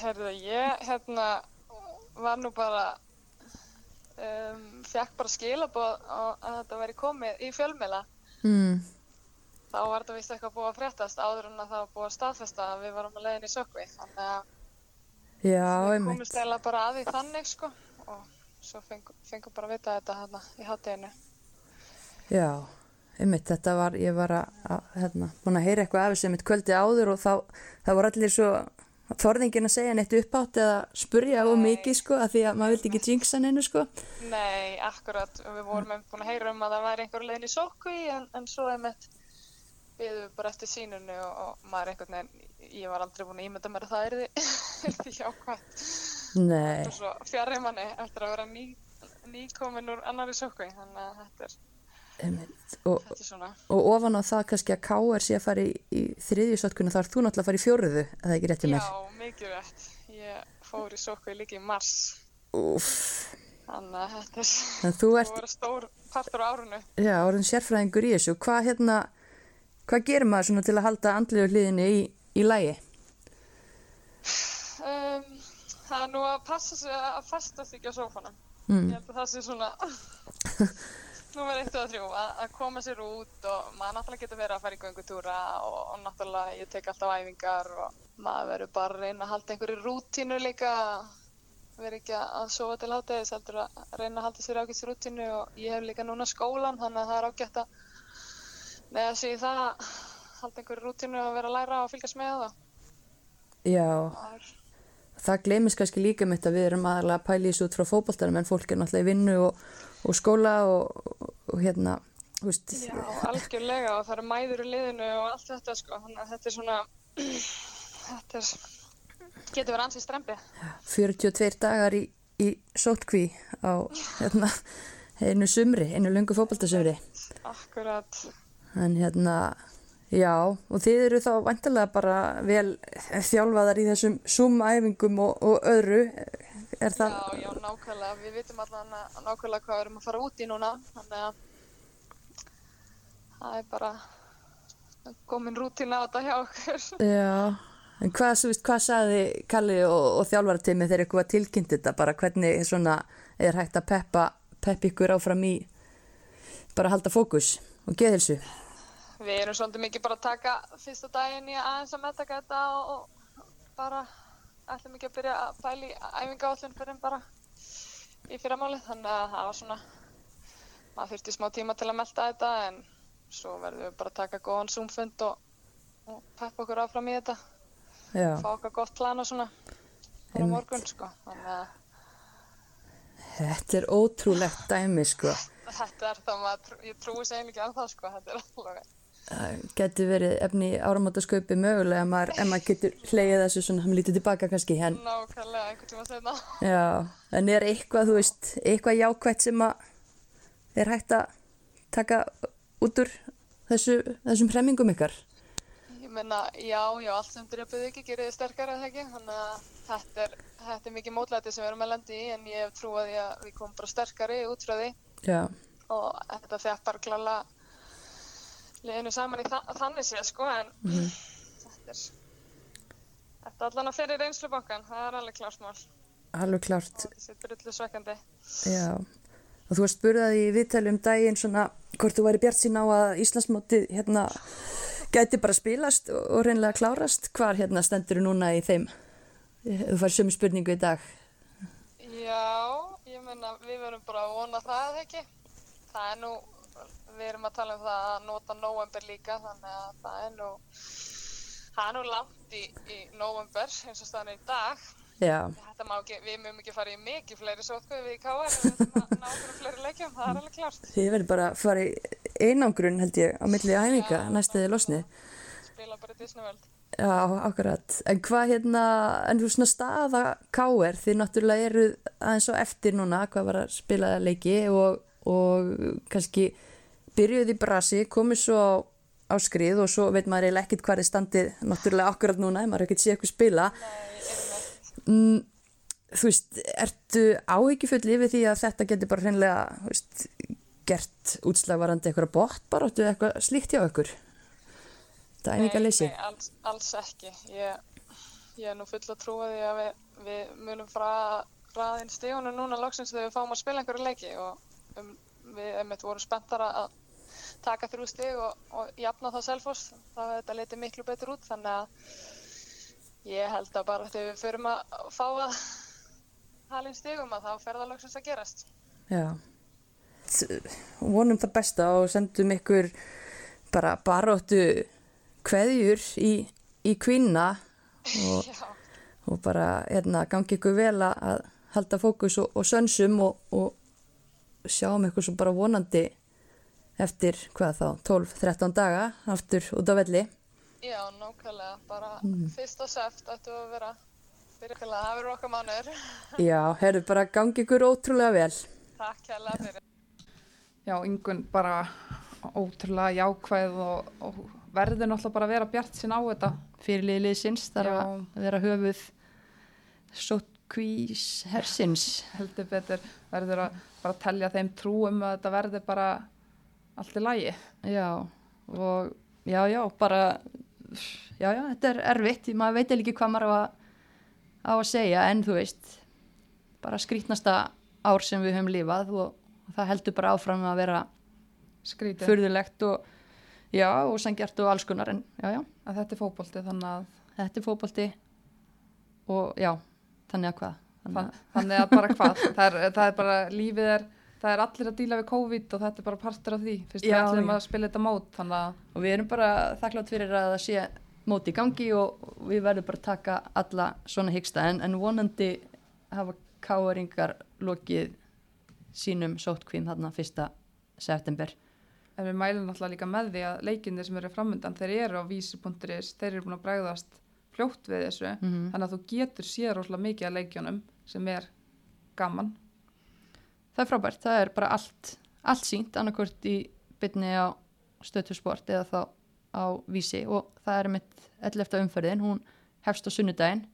Herðu, ég hérna var nú bara, um, fekk bara skilaboð á að þetta væri komið í fjölmiðla. Mm, Þá var þetta vist eitthvað búið að fréttast áður en að það var búið að staðfesta að við varum að leiðin í sökvi. Þannig að já, við komumst eiginlega bara að því þannig sko og svo fengum, fengum bara að vita þetta hérna í hátteginu. Já, einmitt, þetta var, ég var að, hérna, búin að heyra eitthvað af þessu einmitt kvöldi áður og þá, það voru allir svo þorðingin að segja neitt uppátt eða spurja of mikið sko, að því að maður vildi ekki jinxa neinu sko. Nei, akkurat, við vorum einmitt búin að heyra um að það væri einhver leiðin í sókvi en, en svo einmitt við við bara eftir sínunni og, og maður einhvern veginn, ég var aldrei búin að ímynda mér að það [LAUGHS] er því jákvæmt. Nei, og svo fjarrir manni eftir að vera ný, nýkomin úr annari sókvi þannig að þetta er. Og, þetta er svona og ofan á það kannski að KR sé að fara í, í þriðjusótkuna þá er þú náttúrulega að fara í fjóruðu, eða ekki rétt í mér. já, mikið rétt ég fór í sókvi líka í mars Úff, þannig að þetta er þú ert, voru stór partur á árunu já, orðin sérfræðingur í þessu. Hvað hérna, hvað gerir maður svona til að halda andlegu hliðinni í, í lægi? um, það er nú að passa sig að festast ekki á sófanum Mm. ég held að það sé svona [LAUGHS] nummer eitt og þrjú að, að koma sér út og maður náttúrulega getur verið að fara í göngutúra og, og náttúrulega ég tek alltaf æfingar og maður verður bara að reyna að halda einhverju rútínu líka verður ekki að sofa til hátæðis heldur að reyna að halda sér ágætt rútínu og ég hef líka núna skólan þannig að það er ágætt að sig í það að halda einhverju rútínu og vera að læra og fylgjast með það Já, það það gleymist kannski líka mitt að við erum aðalega að pæla í þessu út frá fótboltanum en fólk er náttúrulega í vinnu og, og skóla og, og, og hérna, þú veist, Já, algjörlega og það eru mæður í liðinu og allt þetta sko, þannig að þetta er svona, þetta er, getur verið ansið strempi. 42 dagar í, í sótkví á hérna, einu sumri, einu löngu fótboltasumri. Akkurat, En hérna, já, og þið eru þá vantilega bara vel þjálfaðar í þessum Zoom-æfingum og, og öðru, er það? já, já, nákvæmlega, við vitum allan að nákvæmlega hvað við erum að fara út í núna, þannig að það er bara komin rútín á þetta hjá okkur. [LAUGHS] Já, en hvað, þú veist, hvað sagði Kalli og, og þjálfarateimi þegar ykkur var tilkynnt þetta, bara hvernig svona er hægt að peppa, peppa ykkur áfram í bara halda fókus og geðilsu? Við erum svolítið mikið bara að taka fyrsta daginn í aðeins að meðtaka þetta og, bara ætlum ekki að byrja að pæla í æfingaállin fyrir en bara í fyrramálið. Þannig að það var svona maður þurfti smá tíma til að melta þetta en svo verðum við bara að taka góðan zoomfund og, og peppa okkur áfram í þetta. Já, fá okkar gott plan og svona fyrir Einmitt. morgun sko. Þannig að þetta er ótrúlegt dæmi, sko. [LAUGHS] þetta er það maður, ég trúi sér ekki að það sko. Þetta er alveg getur verið efni áramótasköpi mögulega ef maður, maður getur hleyið þessu svona, hann lítið tilbaka kannski, en nákvæmlega einhvern tíma setna já, en er eitthvað, þú veist, eitthvað jákvætt sem að er hægt að taka út úr þessu, þessum hremmingum ykkar? Ég meina, já, já, allt sem drefið ekki gerir þið sterkara, eða ekki? Þannig að þetta er, þetta er mikið mótlæti sem við erum að lendi í, en ég því að við komum bara sterkari út frá því Já, og þetta þegar bara klála liðinu saman í þa þannig séð, sko, en þetta er, þetta er allan að fyrir reynslubankan, það er alveg klárt mál alveg og þú varst spurðað í viðtali um daginn svona hvort þú væri bjart sín á að Íslandsmótið hérna gæti bara spilast og, reynlega klárast. Hvar hérna stendur þú núna í þeim? Þú fær sömu spurningu í dag. Já, ég meina, við verum bara að vona það, ekki? Það er nú, við erum að tala um það að nota november líka, þannig að það er nú það er nú langt í, í november eins og staðan í dag. Ekki, við mögum ekki fara í mikið fleiri sótkvöðu við í en við þurfum að ná okkur fleiri leikjum, það er alveg klart. þið verður bara að fara í einangrun held ég á milli æfinga næstuði losni. Spila bara í Disney World. Já, akkurat. En hvað hérna, en þú svona staða K.R. þið náttúrulega eru aðeins og eftir núna hvað var að spila leiki og, og kannski byrjuð í brasi, komið svo á, á skrið og svo veit maður eiginlega ekkit hvað er standið náttúrulega akkurat núna, maður ekkert sé eitthvað spila. Mm, þú veist, ertu áhyggjufull yfir því að þetta getur bara hreinlega, þú veist, gert útslagvarandi eitthvað bótt bara, áttu eitthvað slíkt hjá ykkur? Það er einhverja leysi. Nei, nei alls, alls ekki. Ég, ég er nú full að trúa því að við, við munum frá ræðin stígunum núna loksins þegar við fáum að spila einhverju leiki og um, við einmitt vorum spenntar að taka þrjú stig og, og jafna það selfos. Það hefði þetta litið miklu betur út þannig að ég held að bara þegar við förum að fá að halin stigum að þá fer það loksins að gerast. Já. Vonum það besta og sendum ykkur bara baróttu kveðjur í, í kvinna og, [LAUGHS] og bara hérna, gangi ykkur vel að halda fókus og, og sönsum og, og sjáum ykkur svo bara vonandi eftir hvað þá, 12-13 daga aftur út á velli. já, nákvæmlega. Bara fyrsta seft ættu að vera byrjulega. Það verður okkar mánuður. [LAUGHS] Já, herru, bara gangi ykkur ótrúlega vel. Takk kærlega fyrir. Já, yngun bara ótrúlega jákvæð og, og verður náttúrulega bara að vera bjart sín á þetta. Fyrirlið liðsins þarf Já. að vera höfuð sótkvís hersins. Heldur betur verður að bara telja þeim trú um að þetta verður bara allt í lagi. Já, og já, já, bara, já, já, þetta er erfitt, maður veit ekki hvað maður á að, á að segja, en þú veist, bara skrítnasta ár sem við höfum lifað og, og það heldur bara áfram að vera Skrítið furðulegt og, já, og sangjart og alls konar, en já, já, að þetta er fótbolti þannig að, þetta er fótbolti og já, þannig að hvað? Þannig þannig að bara hvað. Það er, það er bara lífið er, það er allir að díla við COVID og þetta er bara partur af því. Fyrst við Já, ætlum já. að spila þetta mót og við erum bara þakklátt fyrir að það sé móti í gangi og við verðum bara að taka alla svona hyggsta en, en vonandi hafa káaringar lokið sínum sótkvím þarna fyrsta september En við mælum náttúrulega líka með því að leikinni sem eru framöndan, þeir eru á vísi.is, þeir eru búin að bregðast fljótt við þessu, Mhm. þannig að þú getur séð rosalega mikið af leikjunum sem er gaman. það er frábært, það er bara allt allt sínt, annarkvort í bytni á stöðtusport eða þá á vísi og það er mitt 11. umferðin, hún hefst á sunnudaginn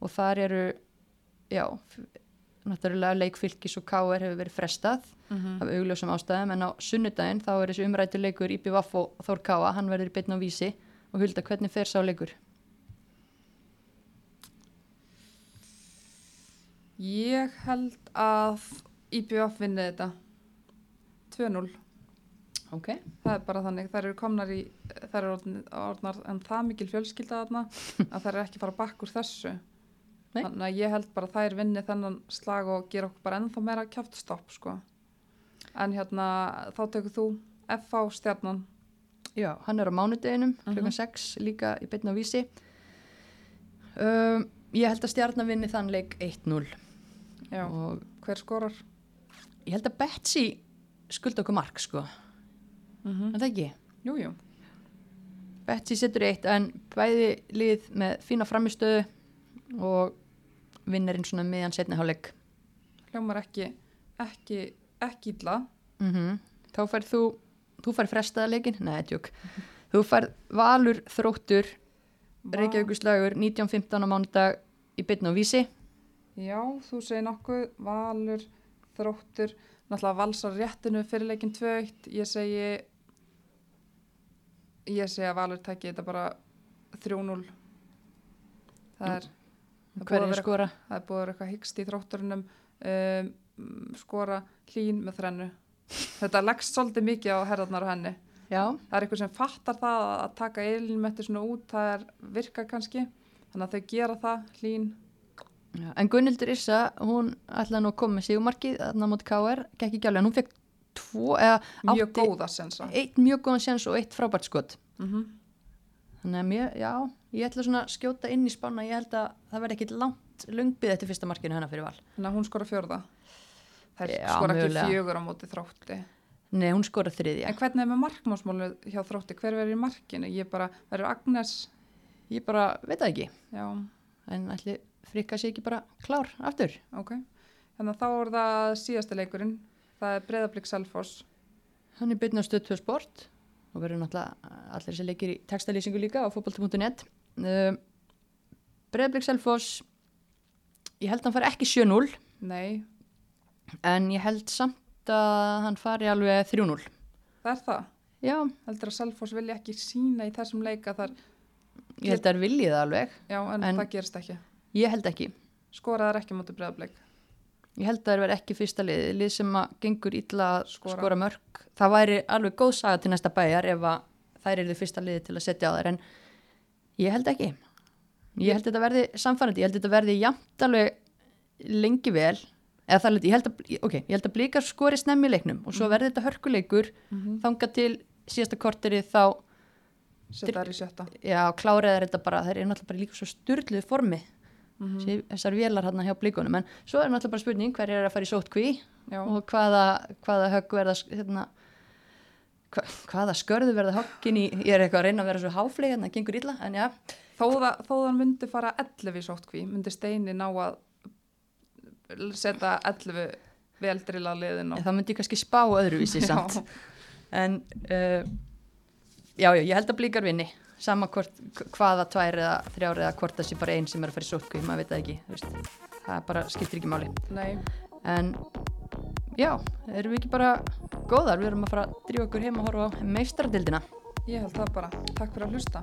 og þar eru já, náttúrulega leikfylgis og káir hefur verið frestað af augljósum ástæðum en á sunnudaginn þá er þessi umrættu leikur IPVF og Þór Káa, hann verður í bytni á vísi og hulda hvernig fer sá leikur Ég held að IBF vinni þetta 2-0. ok, Það er bara þannig, þær eru komnar í, þær eru orðn- orðnar en það mikil fjölskylda þarna [LAUGHS] að þær eru ekki fara bakk úr þessu. Nei. Þannig að ég held bara að þær vinni þennan slag og gera okkur bara ennþá meira kjáftstopp, sko. En hérna, þá tekur þú FH stjarnan. já, hann er á mánudeginum klukkan 6 líka í bytni á vísi um, ég held að stjarnan vinni þann leik 1-0 Já, og hver skorar? ég held að Betsy skulda okkur mark sko. Mm en það ekki? Jú, jú. Betsy setur eitt en bæði lið með fína framistöðu og vinnarinn svona miðan setni hálfleik. Hljómar ekki, ekki, ekki illa. mm þá færð þú þú færð frestaða leikin, nei, tjók þú færð Valur þróttur Reykjavíkuslagur 19.15 á mánudag í bytni á vísi Já, þú segir nokkuð, Valur, Þróttur, náttúrulega valsar réttinu fyrir leikin 2-1, ég segi, ég segi að Valur tæki þetta bara 3-0. Það er, það búið að er vera- er eitthvað hyggst í Þrótturinnum, um, skora hlín með þrennu. Þetta leggst svolítið mikið á herðarnar á henni. já, Það er eitthvað sem fattar það að- taka eilin svona út, það er virka kannski, þannig að þau gera það, hlín, já. en Gunnildur Issa hún ætlaði nú að koma með sigumarkið þarna móti KR, gekk ekki alveg en hún fekk tvo, eða mjög átti góða sensa. eitt mjög góðan séns og eitt frábært skot Mm þannig að mér, já, ég ætla svona að skjóta inn í spána ég held að það verði ekkit langt lungbið eftir fyrsta markinu hennar fyrir val Þannig að hún skora fjörða. Það Já, skora ekki mögulega. fjögur á móti þrótti. nei, hún skora þriðja En hvernig er með markmásmálu hjá þrótti? Hver verður í markinu? Ég bara, verður Agnes, ég bara veit það ekki já, en ætli frikka sé ekki bara klár aftur ok. Þannig að þá er það síðasta leikurinn. Það er Breiðablík Selfoss. hann er byrjun á stöð 2 sport og verður náttúrulega allir þessi leikir í textalýsingu líka á fótbolti.net uh, Breiðblik Selfoss ég held að hann fari ekki 7-0 Nei, en ég held samt að hann fari alveg 3-0 það er það. já, Heldur að Selfoss vilja ekki sína í þessum leika þar, ég held að það viljið það alveg já, en, En- það gerist ekki. Ég held ekki Skoraðar ekki móti Breiðablík. Ég held að það verði ekki fyrsta lið, lið sem að gengur illa að Skora. skora, mörg. Það væri alveg góð saga til næsta bæjar ef þær eru fyrsta liði til að setja á þær en ég held ekki. Ég held að þetta verði samfærandi, ég held að þetta verði jafnt alveg lengi vel eða það er, ég held að, ok, ég held að blíkar skori snemmi leiknum og svo verði þetta hörkuleikur þanga til síðasta korteri þá, Setja þær í sjötta. já, kláraðar þetta bara, þær eru náttúrulega líka svo styrluð formi mm þessar vélar hérna hjá blíkunum en svo er náttúrulega bara spurning hver er að fara í sótkví Já, og hvaða, hvaða högg verða hérna, hva, hvaða skörðu verða höggin í, ég er eitthvað að reyna að vera svo háfleg en það gengur illa, en já. Þó, það, þó það myndi fara 11 í sóttkví, myndi Steini ná að setja 11 veldrila liðin en og það myndi kannski spá öðruvísi samt. En uh, já, já, ég held að blíkar vinni sama hvort, hvaða tvær eða þrjár eða hvort sé bara einn sem er að fara í sótkví maður veit það ekki, veist. það bara skiptir ekki máli Nei, en já, erum við ekki bara góðar, við erum að fara að drífa okkur heim og horfa á meistaradildina ég held það bara. Takk fyrir að hlusta.